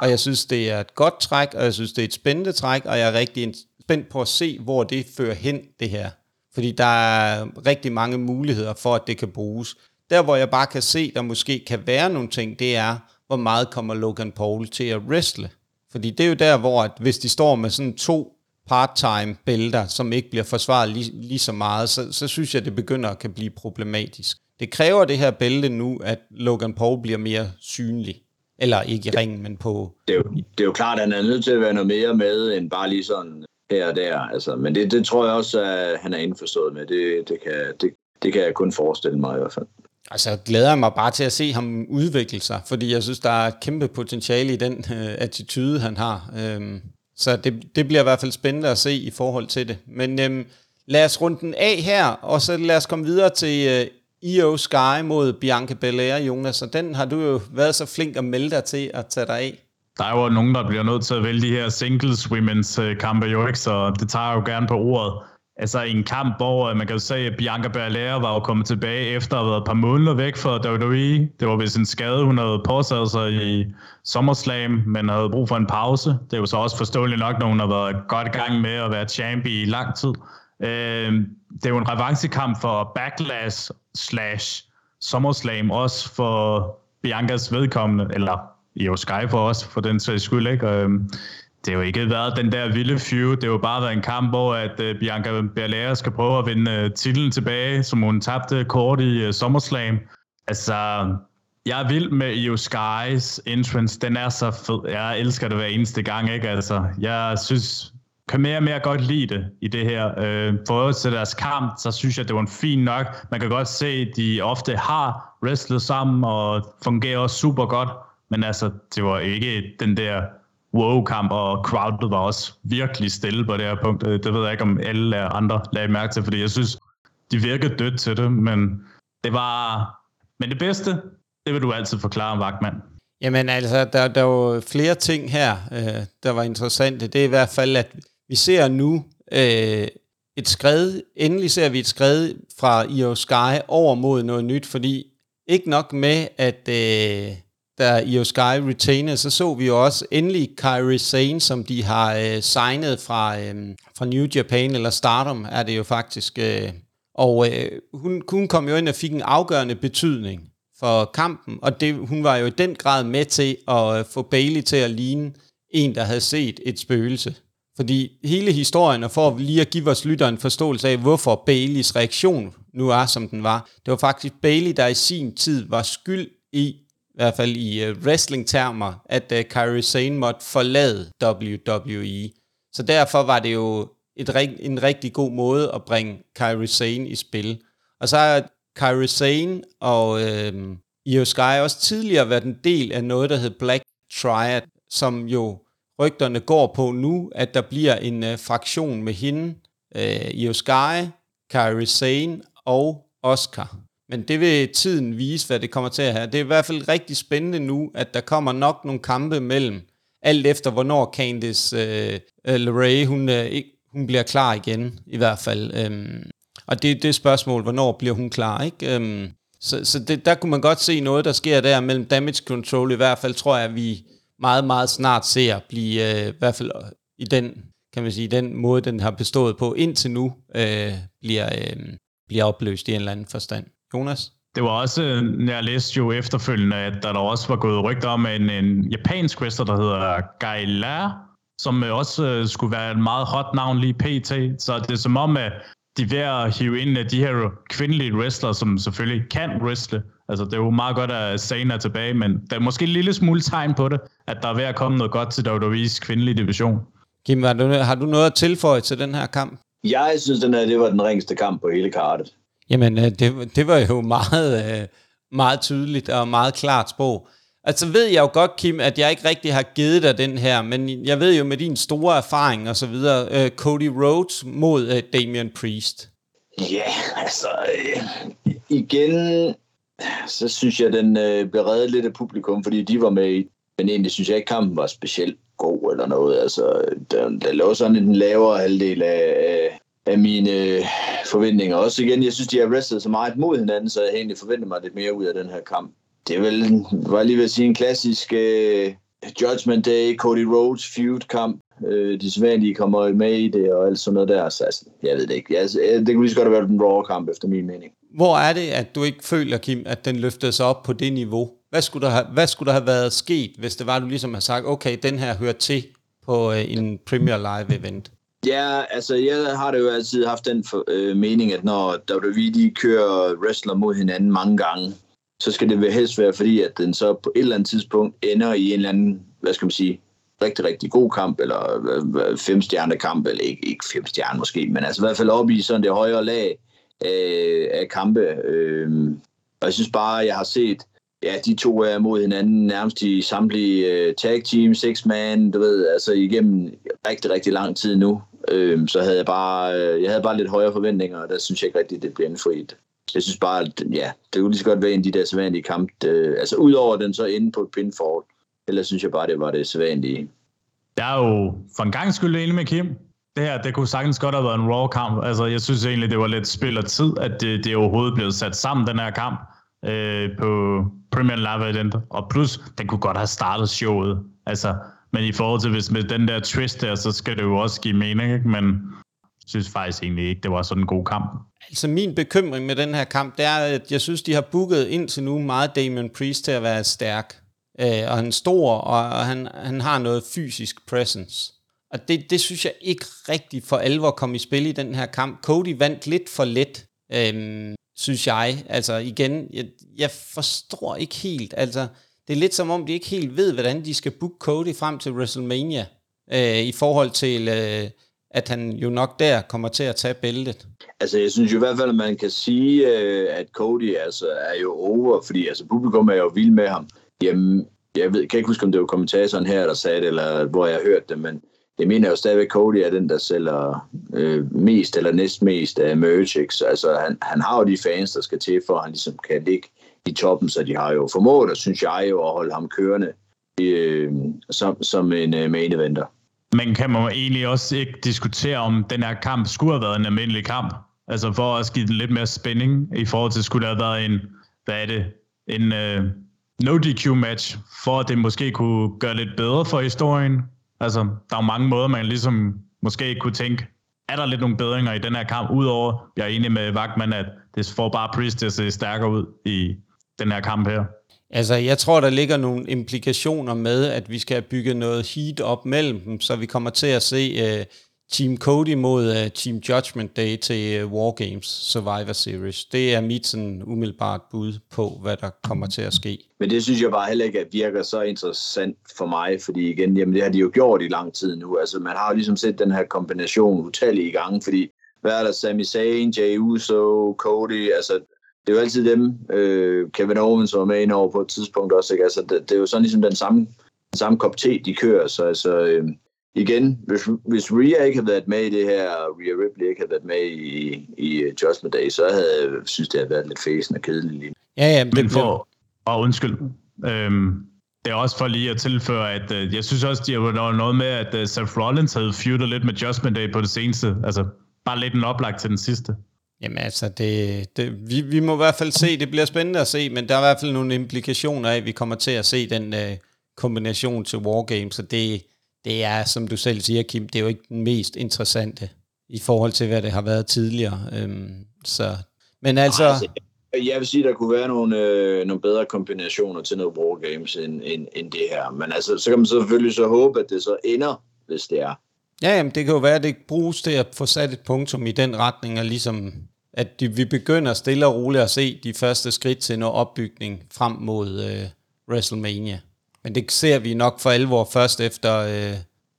Og jeg synes, det er et godt træk, og jeg synes, det er et spændende træk, og jeg er rigtig spændt på at se, hvor det fører hen, det her. Fordi der er rigtig mange muligheder for, at det kan bruges. Der, hvor jeg bare kan se, der måske kan være nogle ting, det er, hvor meget kommer Logan Paul til at wrestle. Fordi det er jo der, hvor at hvis de står med sådan to part-time bælter, som ikke bliver forsvaret lige, lige så meget, så, så synes jeg, det begynder at kan blive problematisk. Det kræver det her bælte nu, at Logan Paul bliver mere synlig. Eller ikke i ringen, men på... Det er, jo, det er jo klart, at han er nødt til at være noget mere med, end bare lige sådan her og der. Altså, men det, det tror jeg også, at han er indforstået med. Det, det, kan, det, det kan jeg kun forestille mig i hvert fald. Altså, glæder mig bare til at se ham udvikle sig, fordi jeg synes, der er kæmpe potentiale i den øh, attitude, han har. Øhm, så det, det bliver i hvert fald spændende at se i forhold til det. Men øhm, lad os runde den af her, og så lad os komme videre til øh, Io Sky mod Bianca Belair, Jonas. Og den har du jo været så flink at melde dig til at tage dig af. Der er jo nogen, der bliver nødt til at vælge de her singles women's øh, kampe jo ikke, så det tager jeg jo gerne på ordet altså en kamp, hvor øh, man kan jo se, at Bianca Belair var jo kommet tilbage efter at have været et par måneder væk fra WWE. Det var vist en skade, hun havde påsat sig i SummerSlam, men havde brug for en pause. Det er jo så også forståeligt nok, når hun har været godt i gang med at være champ i lang tid. Øh, det er jo en revanchekamp for Backlash slash SummerSlam, også for Biancas vedkommende, eller jo Sky for os, for den sags skyld, ikke? Øhm, det har jo ikke været den der vilde fyre. Det har jo bare været en kamp, hvor at uh, Bianca Belair skal prøve at vinde uh, titlen tilbage, som hun tabte kort i uh, SummerSlam. Altså, jeg er vild med Io Sky's entrance. Den er så fed. Jeg elsker det hver eneste gang, ikke? Altså, jeg synes, kan mere og mere godt lide det i det her. Uh, for til deres kamp, så synes jeg, det var en fin nok. Man kan godt se, at de ofte har wrestlet sammen og fungerer også super godt. Men altså, det var ikke den der wow-kamp, og crowdet var også virkelig stille på det her punkt. Øh, det ved jeg ikke, om alle andre lagde mærke til, fordi jeg synes, de virkede dødt til det, men det var... Men det bedste, det vil du altid forklare, Vagtmand. Jamen altså, der, der var flere ting her, øh, der var interessante. Det er i hvert fald, at vi ser nu øh, et skred, endelig ser vi et skred fra Io Sky over mod noget nyt, fordi ikke nok med, at øh, der Io Sky retainer, så så vi jo også endelig Kyrie Sane, som de har øh, signet fra, øh, fra New Japan, eller Stardom er det jo faktisk. Øh, og øh, hun, hun kom jo ind og fik en afgørende betydning for kampen, og det, hun var jo i den grad med til at øh, få Bailey til at ligne en, der havde set et spøgelse. Fordi hele historien, og for lige at give vores lytter en forståelse af, hvorfor Baileys reaktion nu er, som den var, det var faktisk Bailey, der i sin tid var skyld i, i hvert fald i uh, wrestling-termer, at øh, uh, Kyrie Sane måtte forlade WWE. Så derfor var det jo et, en rigtig god måde at bringe Kyrie Sane i spil. Og så har Kyrie Sane og øh, Io Sky også tidligere været en del af noget, der hed Black Triad, som jo rygterne går på nu, at der bliver en øh, fraktion med hende, øh, Io Sky, Kyrie Sane og Oscar. Men det vil tiden vise, hvad det kommer til at have. Det er i hvert fald rigtig spændende nu, at der kommer nok nogle kampe mellem, alt efter hvornår Candice øh, øh LeRae, hun, øh, hun bliver klar igen, i hvert fald. Øhm, og det er det spørgsmål, hvornår bliver hun klar, ikke? Øhm, så så det, der kunne man godt se noget, der sker der mellem damage control. I hvert fald tror jeg, at vi meget, meget snart ser blive, øh, i hvert fald i den, kan man sige, den måde, den har bestået på indtil nu, øh, bliver, øh, bliver opløst i en eller anden forstand. Jonas? Det var også, jeg læste jo efterfølgende, at der, der også var gået rygter om en, en japansk wrestler, der hedder Gai La, som også øh, skulle være et meget hot navn lige pt. Så det er som om, at de er ved at hive ind af de her kvindelige wrestlere, som selvfølgelig kan wrestle. Altså, det er jo meget godt, at Zane er tilbage, men der er måske en lille smule tegn på det, at der er ved at komme noget godt til WWE's kvindelige division. Kim, har du, har du noget at tilføje til den her kamp? Jeg synes, den her, det var den ringeste kamp på hele kartet. Jamen, øh, det, det var jo meget, øh, meget tydeligt og meget klart sprog. Altså ved jeg jo godt, Kim, at jeg ikke rigtig har givet dig den her, men jeg ved jo med din store erfaring og så videre, øh, Cody Rhodes mod Damian Priest. Ja, altså øh, igen, så synes jeg, den øh, lidt af publikum, fordi de var med i, men egentlig synes jeg ikke, kampen var specielt god eller noget. Altså, der, der lå sådan en lavere halvdel af, af mine øh, forventninger. Også igen, jeg synes, de har wrestlet så meget mod hinanden, så jeg egentlig forventer mig lidt mere ud af den her kamp det er vel, var lige ved at sige, en klassisk øh, Judgment Day, Cody Rhodes feud-kamp. Øh, de sædvanlige kommer med i det og alt sådan noget der. Så altså, jeg ved det ikke. Altså, det kunne lige så godt have været en Raw-kamp, efter min mening. Hvor er det, at du ikke føler, Kim, at den løftede sig op på det niveau? Hvad skulle der have, hvad skulle der have været sket, hvis det var, at du ligesom har sagt, okay, den her hører til på øh, en Premier Live event? Ja, altså jeg har det jo altid haft den for, øh, mening, at når WWE de kører wrestler mod hinanden mange gange, så skal det helst være, fordi at den så på et eller andet tidspunkt ender i en eller anden, hvad skal man sige, rigtig, rigtig god kamp, eller øh, øh, femstjerne kamp, eller ikke, ikke femstjerne måske, men altså i hvert fald op i sådan det højere lag øh, af kampe. Øh, og jeg synes bare, jeg har set, ja, de to er mod hinanden nærmest i samtlige øh, tag team, six man, du ved, altså igennem rigtig, rigtig lang tid nu. Øh, så havde jeg bare, øh, jeg havde bare lidt højere forventninger, og der synes jeg ikke rigtigt, det bliver indfriet jeg synes bare, at ja, det kunne lige så godt være en af de der sædvanlige kampe. Øh, altså udover den så inde på pinfall, ellers synes jeg bare, det var det sædvanlige. Der er jo for en gang skyld enig med Kim. Det her, det kunne sagtens godt have været en Raw-kamp. Altså, jeg synes egentlig, det var lidt spil og tid, at det, det overhovedet blev sat sammen, den her kamp øh, på Premier Live Event. Og plus, den kunne godt have startet showet. Altså, men i forhold til, hvis med den der twist der, så skal det jo også give mening, ikke? Men synes faktisk egentlig ikke, det var sådan en god kamp. Altså min bekymring med den her kamp, det er, at jeg synes, de har booket indtil nu meget Damien Priest til at være stærk. Øh, og han er stor, og han, han har noget fysisk presence. Og det, det synes jeg ikke rigtig for alvor kom i spil i den her kamp. Cody vandt lidt for let, Øhm, synes jeg. Altså igen, jeg, jeg forstår ikke helt. Altså, det er lidt som om, de ikke helt ved, hvordan de skal booke Cody frem til WrestleMania. Øh, I forhold til... Øh, at han jo nok der kommer til at tage bæltet. Altså, jeg synes jo i hvert fald, at man kan sige, øh, at Cody altså, er jo over, fordi altså, publikum er jo vild med ham. Jamen, jeg ved, kan ikke huske, om det var kommentatoren her, der sagde det, eller hvor jeg hørte det, men jeg mener jo stadigvæk, at Cody er den, der sælger øh, mest eller næst mest af merch. Ikke? Så, altså, han, han har jo de fans, der skal til, for at han ligesom kan ligge i toppen, så de har jo formået, og synes jeg jo, at holde ham kørende øh, som, som en øh, main eventer. Men kan man egentlig også ikke diskutere, om den her kamp skulle have været en almindelig kamp? Altså for at give den lidt mere spænding i forhold til, skulle der have været en, hvad er det, en øh, no DQ match, for at det måske kunne gøre lidt bedre for historien? Altså, der er jo mange måder, man ligesom måske kunne tænke, er der lidt nogle bedringer i den her kamp, udover, jeg er enig med Vagtman, at det får bare Priest til at se stærkere ud i den her kamp her? Altså, jeg tror, der ligger nogle implikationer med, at vi skal have bygget noget heat op mellem dem, så vi kommer til at se øh, Team Cody mod uh, Team Judgment Day til uh, War Games Survivor Series. Det er mit sådan umiddelbart bud på, hvad der kommer til at ske. Men det synes jeg bare heller ikke at virker så interessant for mig, fordi igen, jamen det har de jo gjort i lang tid nu. Altså man har jo ligesom set den her kombination utallige gange, fordi hvad er der, Sami Zayn, Jey Uso, Cody, altså det er jo altid dem, øh, Kevin Owens var med ind over på et tidspunkt også, ikke? Altså, det, det er jo sådan ligesom den samme, den samme kop te, de kører, så altså, øh, igen, hvis, hvis Rhea ikke havde været med i det her, Rhea Ripley ikke havde været med i, i Judgment Day, så havde jeg synes, det havde været lidt fæsen og kedeligt lige. Ja, ja, men det for, og undskyld, øhm, det er også for lige at tilføre, at øh, jeg synes også, de har noget med, at øh, Seth Rollins havde feudet lidt med Judgment Day på det seneste. Altså, bare lidt en oplagt til den sidste. Jamen altså, det, det, vi, vi må i hvert fald se, det bliver spændende at se, men der er i hvert fald nogle implikationer af, at vi kommer til at se den uh, kombination til Wargames, så det, det er, som du selv siger, Kim, det er jo ikke den mest interessante i forhold til, hvad det har været tidligere. Øhm, så, men altså... Altså jeg vil sige, der kunne være nogle, øh, nogle bedre kombinationer til noget Wargames end, end, end det her. Men altså, så kan man selvfølgelig så håbe, at det så ender, hvis det er. Ja, jamen, det kan jo være, at det bruges til at få sat et punktum i den retning, og ligesom at de, vi begynder stille og roligt at se de første skridt til noget opbygning frem mod øh, WrestleMania. Men det ser vi nok for alvor først efter øh,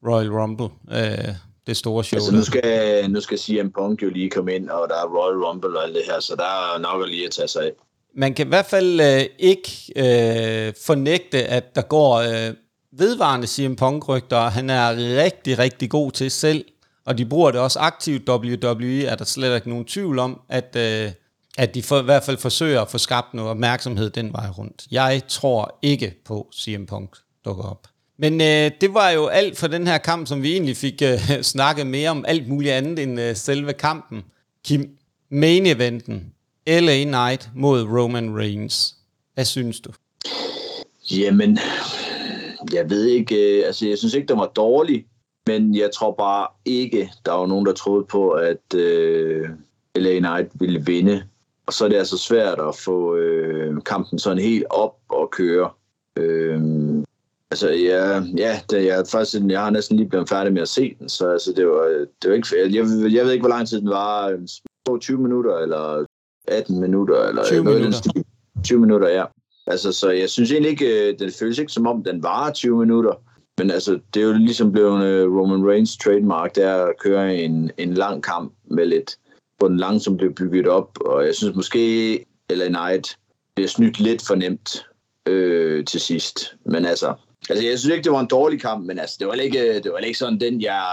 Royal Rumble, øh, det store show. Altså nu skal, nu skal CM Punk jo lige komme ind, og der er Royal Rumble og alt det her, så der er nok lige at tage sig af. Man kan i hvert fald øh, ikke øh, fornægte, at der går øh, vedvarende CM Punk-rygter. Han er rigtig, rigtig god til selv, og de bruger det også aktivt. WWE er der slet ikke nogen tvivl om, at, øh, at de for, i hvert fald forsøger at få skabt noget opmærksomhed den vej rundt. Jeg tror ikke på CM Punk dukker op. Men øh, det var jo alt for den her kamp, som vi egentlig fik øh, snakket mere om alt muligt andet end øh, selve kampen. Kim, main eventen, LA Knight mod Roman Reigns. Hvad synes du? Jamen, jeg ved ikke, øh, altså jeg synes ikke, den var dårlig, men jeg tror bare ikke, der var nogen, der troede på, at øh, LA Knight ville vinde. Og så er det altså svært at få øh, kampen sådan helt op og køre. Øh, altså, ja, ja det, jeg, faktisk, jeg har næsten lige blevet færdig med at se den, så altså, det, var, det var ikke jeg, jeg ved ikke, hvor lang tid den var. 20 minutter, eller 18 minutter, eller 20 noget minutter. 20 minutter, ja. Altså, så jeg synes egentlig ikke, øh, den føles ikke som om, den var 20 minutter. Men altså, det er jo ligesom blevet øh, Roman Reigns trademark, der at køre en, en lang kamp med lidt, på den langsomt blev bygget op. Og jeg synes måske, eller Knight bliver snydt lidt for nemt øh, til sidst. Men altså, altså, jeg synes ikke, det var en dårlig kamp, men altså, det var ikke, øh, det var ikke sådan den, jeg,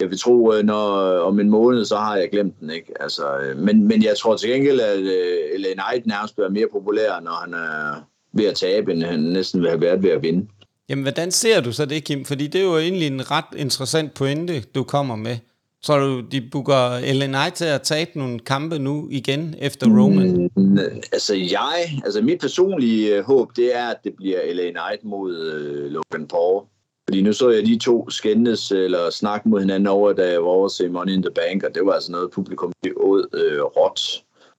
jeg vil tro, øh, når om en måned, så har jeg glemt den. Ikke? Altså, øh, men, men jeg tror til gengæld, at LA Knight nærmest bliver mere populær, når han er ved at tabe, end han næsten vil have været ved at vinde. Jamen, hvordan ser du så det, Kim? Fordi det er jo egentlig en ret interessant pointe, du kommer med. Tror du, de booker LNI Knight til at tabe nogle kampe nu igen efter Roman? Mm, altså jeg, altså mit personlige øh, håb, det er, at det bliver LA Knight mod øh, Logan Paul. Fordi nu så jeg de to skændes eller snakke mod hinanden over, da jeg var over til Money in the Bank, og det var altså noget, publikum ud øh, råt.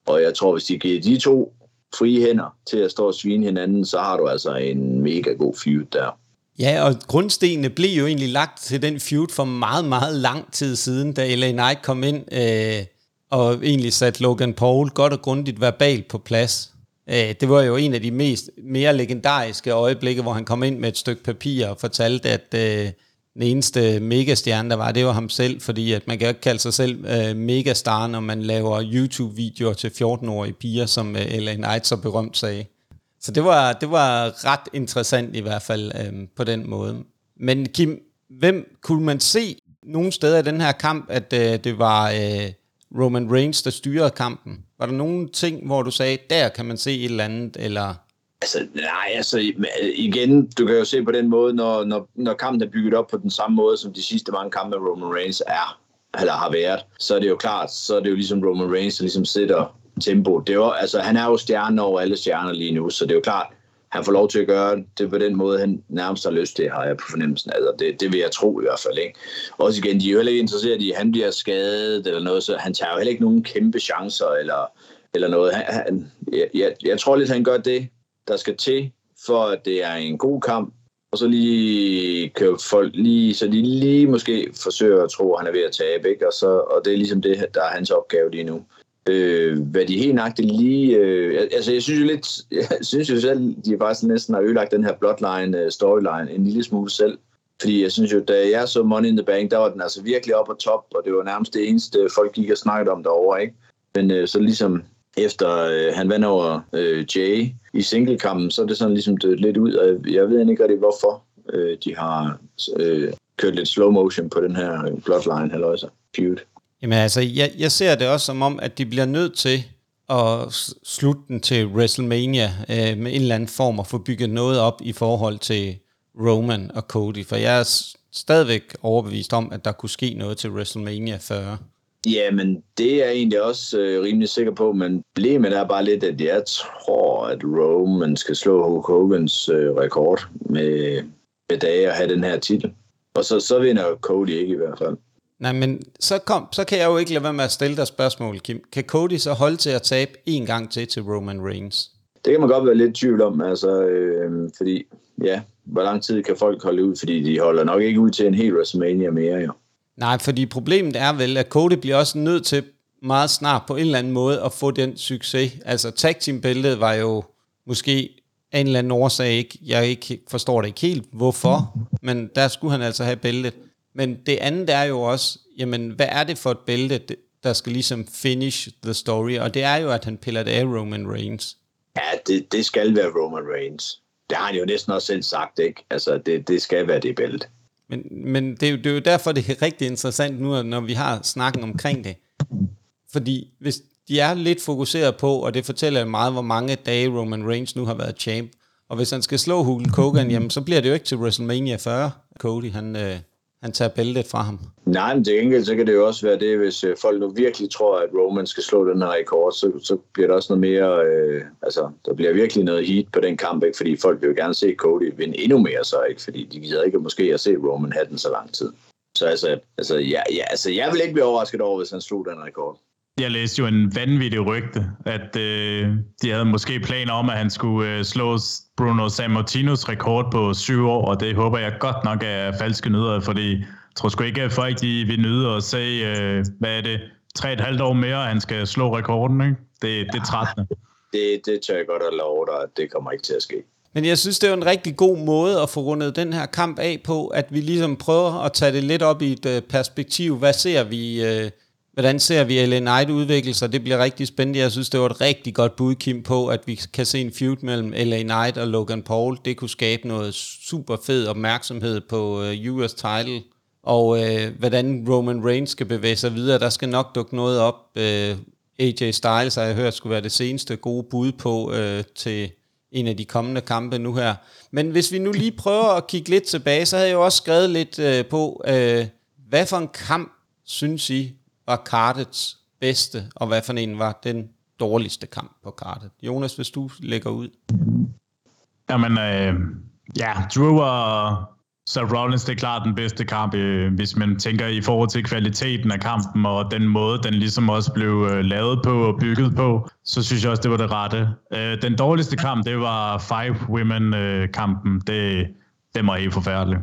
Og jeg tror, hvis de giver de to frie hænder til at stå og svine hinanden, så har du altså en mega god feud der. Ja, og grundstenene blev jo egentlig lagt til den feud for meget, meget lang tid siden, da LA Knight kom ind øh, og egentlig satte Logan Paul godt og grundigt verbalt på plads. Øh, det var jo en af de mest mere legendariske øjeblikke, hvor han kom ind med et stykke papir og fortalte, at øh, den eneste megastjerne, der var, det var ham selv, fordi at man kan ikke kalde sig selv øh, megastar, når man laver YouTube-videoer til 14-årige piger, som øh, LA Knight så berømt sagde. Så det var, det var ret interessant i hvert fald øhm, på den måde. Men Kim, hvem kunne man se nogle steder i den her kamp, at øh, det var øh, Roman Reigns, der styrede kampen? Var der nogle ting, hvor du sagde, der kan man se et eller andet, eller... Altså, nej, altså igen, du kan jo se på den måde, når, når, når kampen er bygget op på den samme måde, som de sidste mange kampe med Roman Reigns er, eller har været, så er det jo klart, så er det jo ligesom Roman Reigns, der ligesom sidder tempo. Det var, altså, han er jo stjernen over alle stjerner lige nu, så det er jo klart, han får lov til at gøre det på den måde, han nærmest har lyst til, har jeg på fornemmelsen. Altså, det, det vil jeg tro i hvert fald. Ikke? Også igen, de er jo heller ikke interesseret i, at han bliver skadet eller noget, så han tager jo heller ikke nogen kæmpe chancer eller, eller noget. Han, han, jeg, jeg, jeg tror lidt, han gør det, der skal til, for at det er en god kamp, og så lige kan folk lige, så de lige måske forsøger at tro, at han er ved at tabe, ikke? Og, så, og det er ligesom det, der er hans opgave lige nu. Øh, hvad de helt nøjagtigt lige... Øh, altså, jeg synes jo lidt... Jeg synes jo selv, de faktisk næsten har ødelagt den her bloodline øh, storyline en lille smule selv. Fordi jeg synes jo, da jeg så Money in the Bank, der var den altså virkelig op på top, og det var nærmest det eneste, folk gik og snakkede om derovre, ikke? Men øh, så ligesom efter øh, han vandt over øh, Jay i singlekampen, så er det sådan ligesom dødt lidt ud, og jeg ved ikke rigtig, hvorfor øh, de har øh, kørt lidt slow motion på den her øh, bloodline, eller feud. Jamen altså, jeg, jeg ser det også som om, at de bliver nødt til at slutte den til WrestleMania øh, med en eller anden form og få bygget noget op i forhold til Roman og Cody, for jeg er stadigvæk overbevist om, at der kunne ske noget til WrestleMania 40. Ja, men det er jeg egentlig også øh, rimelig sikker på, men problemet er bare lidt, at jeg tror, at Roman skal slå Hulk Hogans øh, rekord med, med dage at have den her titel. Og så, så vinder Cody ikke i hvert fald. Nej, men så, kom, så kan jeg jo ikke lade være med at stille dig spørgsmål, Kim. Kan Cody så holde til at tabe en gang til til Roman Reigns? Det kan man godt være lidt i tvivl om, altså, øh, fordi, ja, hvor lang tid kan folk holde ud, fordi de holder nok ikke ud til en hel WrestleMania mere, jo. Nej, fordi problemet er vel, at Cody bliver også nødt til meget snart på en eller anden måde at få den succes. Altså tag team bæltet var jo måske af en eller anden årsag ikke, jeg ikke forstår det ikke helt, hvorfor, men der skulle han altså have bæltet. Men det andet er jo også, jamen, hvad er det for et bælte, der skal ligesom finish the story? Og det er jo, at han piller det af Roman Reigns. Ja, det, det skal være Roman Reigns. Det har han jo næsten også selv sagt, ikke? Altså, det, det skal være det bælte. Men, men det, er jo, det er jo derfor, det er rigtig interessant nu, når vi har snakken omkring det. Fordi hvis de er lidt fokuseret på, og det fortæller meget, hvor mange dage Roman Reigns nu har været champ, og hvis han skal slå Hulk Hogan, jamen, så bliver det jo ikke til WrestleMania 40, Cody, han, øh, han tager bæltet fra ham. Nej, men til gengæld så kan det jo også være det, hvis øh, folk nu virkelig tror, at Roman skal slå den her rekord, så, så bliver der også noget mere, øh, altså der bliver virkelig noget heat på den kamp, ikke? fordi folk vil jo gerne se Cody vinde endnu mere så, ikke? fordi de gider ikke måske at se Roman have den så lang tid. Så altså, altså, ja, ja, altså jeg vil ikke blive overrasket over, hvis han slog den rekord. Jeg læste jo en vanvittig rygte, at øh, de havde måske planer om, at han skulle øh, slå Bruno Sammartinos rekord på syv år, og det håber jeg godt nok er falske nyheder, fordi jeg tror sgu ikke, at folk de vil nyde at se, øh, hvad er det, tre et halvt år mere, at han skal slå rekorden, ikke? Det, det er trættende. Det, det tør jeg godt at love dig, at det kommer ikke til at ske. Men jeg synes, det er en rigtig god måde at få rundet den her kamp af på, at vi ligesom prøver at tage det lidt op i et øh, perspektiv. Hvad ser vi øh, Hvordan ser vi LA Knight udvikle sig? Det bliver rigtig spændende. Jeg synes, det var et rigtig godt bud, Kim, på, at vi kan se en feud mellem LA Knight og Logan Paul. Det kunne skabe noget super fed opmærksomhed på øh, US title. Og øh, hvordan Roman Reigns skal bevæge sig videre, der skal nok dukke noget op. Øh, AJ Styles har jeg hørt skulle være det seneste gode bud på øh, til en af de kommende kampe nu her. Men hvis vi nu lige prøver at kigge lidt tilbage, så havde jeg jo også skrevet lidt øh, på, øh, hvad for en kamp synes I var kartets bedste, og hvad for en var den dårligste kamp på kartet? Jonas, hvis du lægger ud. Jamen, øh, ja, Drew og Seth Rollins, det er klart den bedste kamp, øh, hvis man tænker i forhold til kvaliteten af kampen, og den måde, den ligesom også blev øh, lavet på og bygget på, så synes jeg også, det var det rette. Øh, den dårligste kamp, det var Five Women-kampen. Det, det var helt forfærdeligt.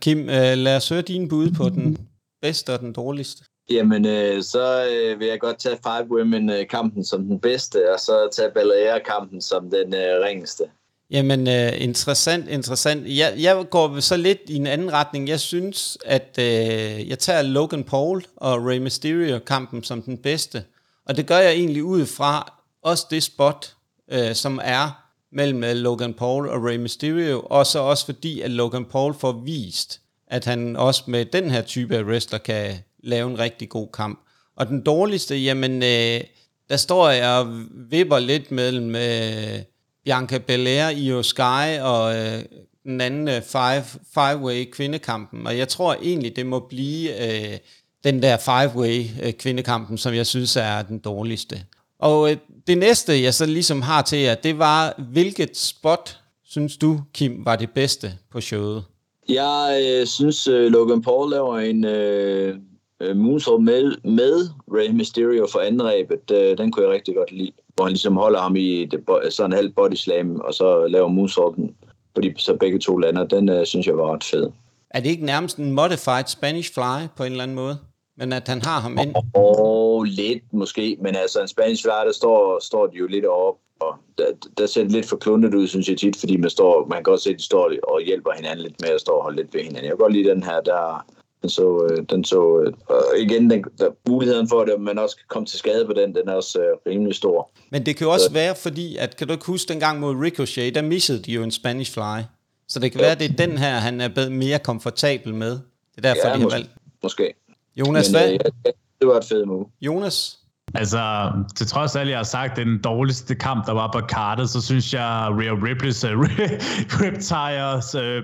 Kim, øh, lad os høre dine bud på den bedste og den dårligste. Jamen, øh, så øh, vil jeg godt tage Five Women-kampen øh, som den bedste, og så tage Belair-kampen som den øh, ringeste. Jamen, øh, interessant, interessant. Jeg, jeg går så lidt i en anden retning. Jeg synes, at øh, jeg tager Logan Paul og Rey Mysterio-kampen som den bedste. Og det gør jeg egentlig ud fra også det spot, øh, som er mellem øh, Logan Paul og Rey Mysterio, og så også fordi, at Logan Paul får vist, at han også med den her type af wrestler kan lave en rigtig god kamp. Og den dårligste, jamen, øh, der står jeg og vipper lidt mellem øh, Bianca Belair, Io Sky og øh, den anden øh, five, five-way kvindekampen. Og jeg tror egentlig, det må blive øh, den der five-way øh, kvindekampen, som jeg synes er den dårligste. Og øh, det næste, jeg så ligesom har til jer, det var, hvilket spot synes du, Kim, var det bedste på showet? Jeg øh, synes, øh, Logan Paul laver en øh, øh moonsault med, med Rey Mysterio for anrebet. Øh, den kunne jeg rigtig godt lide. Hvor han ligesom holder ham i det, sådan en halv body slam, og så laver moonsaulten, fordi så begge to lander. Den øh, synes jeg var ret fed. Er det ikke nærmest en modified Spanish fly på en eller anden måde? Men at han har ham ind? Åh, oh, lidt måske. Men altså en Spanish fly, der står, står de jo lidt op og der, der ser det lidt for klundet ud, synes jeg tit, fordi man, står, man kan godt se, at de står og hjælper hinanden lidt med at stå og holde lidt ved hinanden. Jeg kan godt lide den her, der, den så, øh, den så øh, og igen, den, der, muligheden for, at man også kan komme til skade på den, den er også uh, rimelig stor. Men det kan jo også så. være, fordi, at kan du ikke huske dengang mod Ricochet, der missede de jo en Spanish Fly. Så det kan ja. være, at det er den her, han er mere komfortabel med. Det er derfor, ja, de har valgt. Måske. Jonas, Men, hvad? Øh, ja, det var et fedt move. Jonas? Altså, til trods af, at jeg har sagt, det er den dårligste kamp, der var på kartet, så synes jeg, Rhea Ripley's uh, Riptires uh,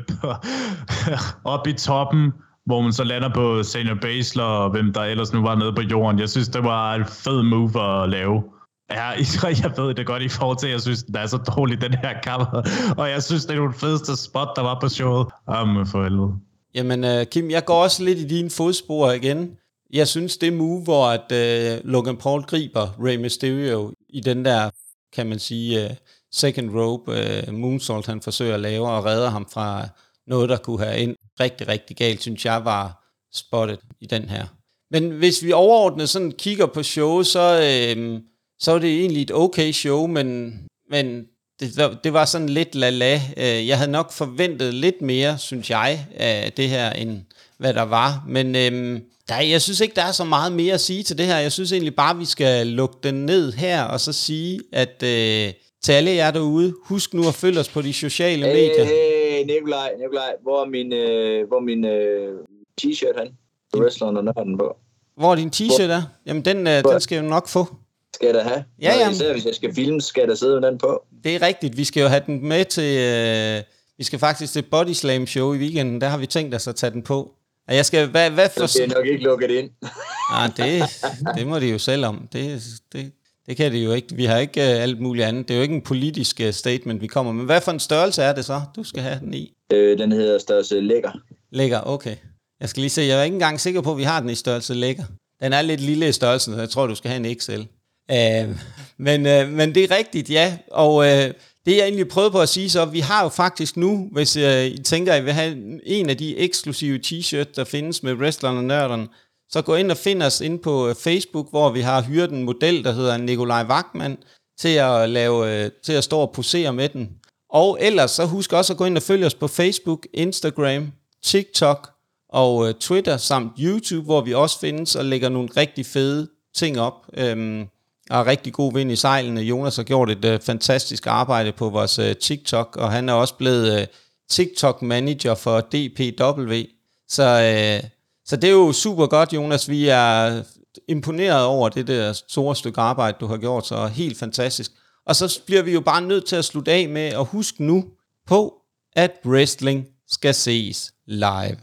op i toppen, hvor man så lander på Senior Basler og hvem der ellers nu var nede på jorden. Jeg synes, det var en fed move at lave. Ja, jeg ved det godt i forhold til, at jeg synes, den er så dårlig, den her kamp. Og jeg synes, det er den fedeste spot, der var på showet. Jamen, for helvede. Jamen, uh, Kim, jeg går også lidt i dine fodspor igen. Jeg synes, det move, hvor at, uh, Logan Paul griber Rey Mysterio i den der, kan man sige, uh, second rope uh, moonsault, han forsøger at lave og redder ham fra noget, der kunne have ind rigtig, rigtig galt, synes jeg var spottet i den her. Men hvis vi overordnet sådan kigger på showet, så, uh, så er det egentlig et okay show, men, men det, det var sådan lidt la-la. Jeg havde nok forventet lidt mere, synes jeg, af det her, end hvad der var. Men øhm, der, jeg synes ikke, der er så meget mere at sige til det her. Jeg synes egentlig bare, vi skal lukke den ned her, og så sige, at øh, til alle jer derude, husk nu at følge os på de sociale medier. Hey, Nikolaj, Nikolaj, hvor er min, øh, hvor er min øh, t-shirt hen? Wrestleren og nørden på. Hvor er din t-shirt er? Jamen, den, øh, den skal jeg nok få. Skal jeg da have? Ja, ja. Især hvis jeg skal filme, skal der sidde med den på. Det er rigtigt. Vi skal jo have den med til... Øh, vi skal faktisk til Body Slam show i weekenden. Der har vi tænkt os at tage den på. Og jeg skal, hvad, hvad for... Det er nok ikke lukket ind. Nej, det, det må de jo selv om. Det, det, det kan det jo ikke. Vi har ikke uh, alt muligt andet. Det er jo ikke en politisk uh, statement, vi kommer med. Hvad for en størrelse er det så, du skal have den i? Øh, den hedder størrelse lækker. Lækker, okay. Jeg skal lige se. Jeg er ikke engang sikker på, at vi har den i størrelse lækker. Den er lidt lille i størrelsen, så jeg tror, du skal have en XL. Uh, men, uh, men det er rigtigt, ja. Og uh, det jeg egentlig prøvede på at sige så, vi har jo faktisk nu, hvis uh, I tænker, at I vil have en af de eksklusive t-shirts, der findes med wrestlerne og nørderne, så gå ind og find os ind på øh, Facebook, hvor vi har hyret en model, der hedder Nikolaj Wagman, til at, lave, øh, til at stå og posere med den. Og ellers så husk også at gå ind og følge os på Facebook, Instagram, TikTok og øh, Twitter samt YouTube, hvor vi også findes og lægger nogle rigtig fede ting op. Øhm, og rigtig god vind i sejlene. Jonas har gjort et øh, fantastisk arbejde på vores øh, TikTok, og han er også blevet øh, TikTok-manager for DPW. Så, øh, så det er jo super godt, Jonas. Vi er imponeret over det der store stykke arbejde, du har gjort, så helt fantastisk. Og så bliver vi jo bare nødt til at slutte af med at huske nu på, at wrestling skal ses live.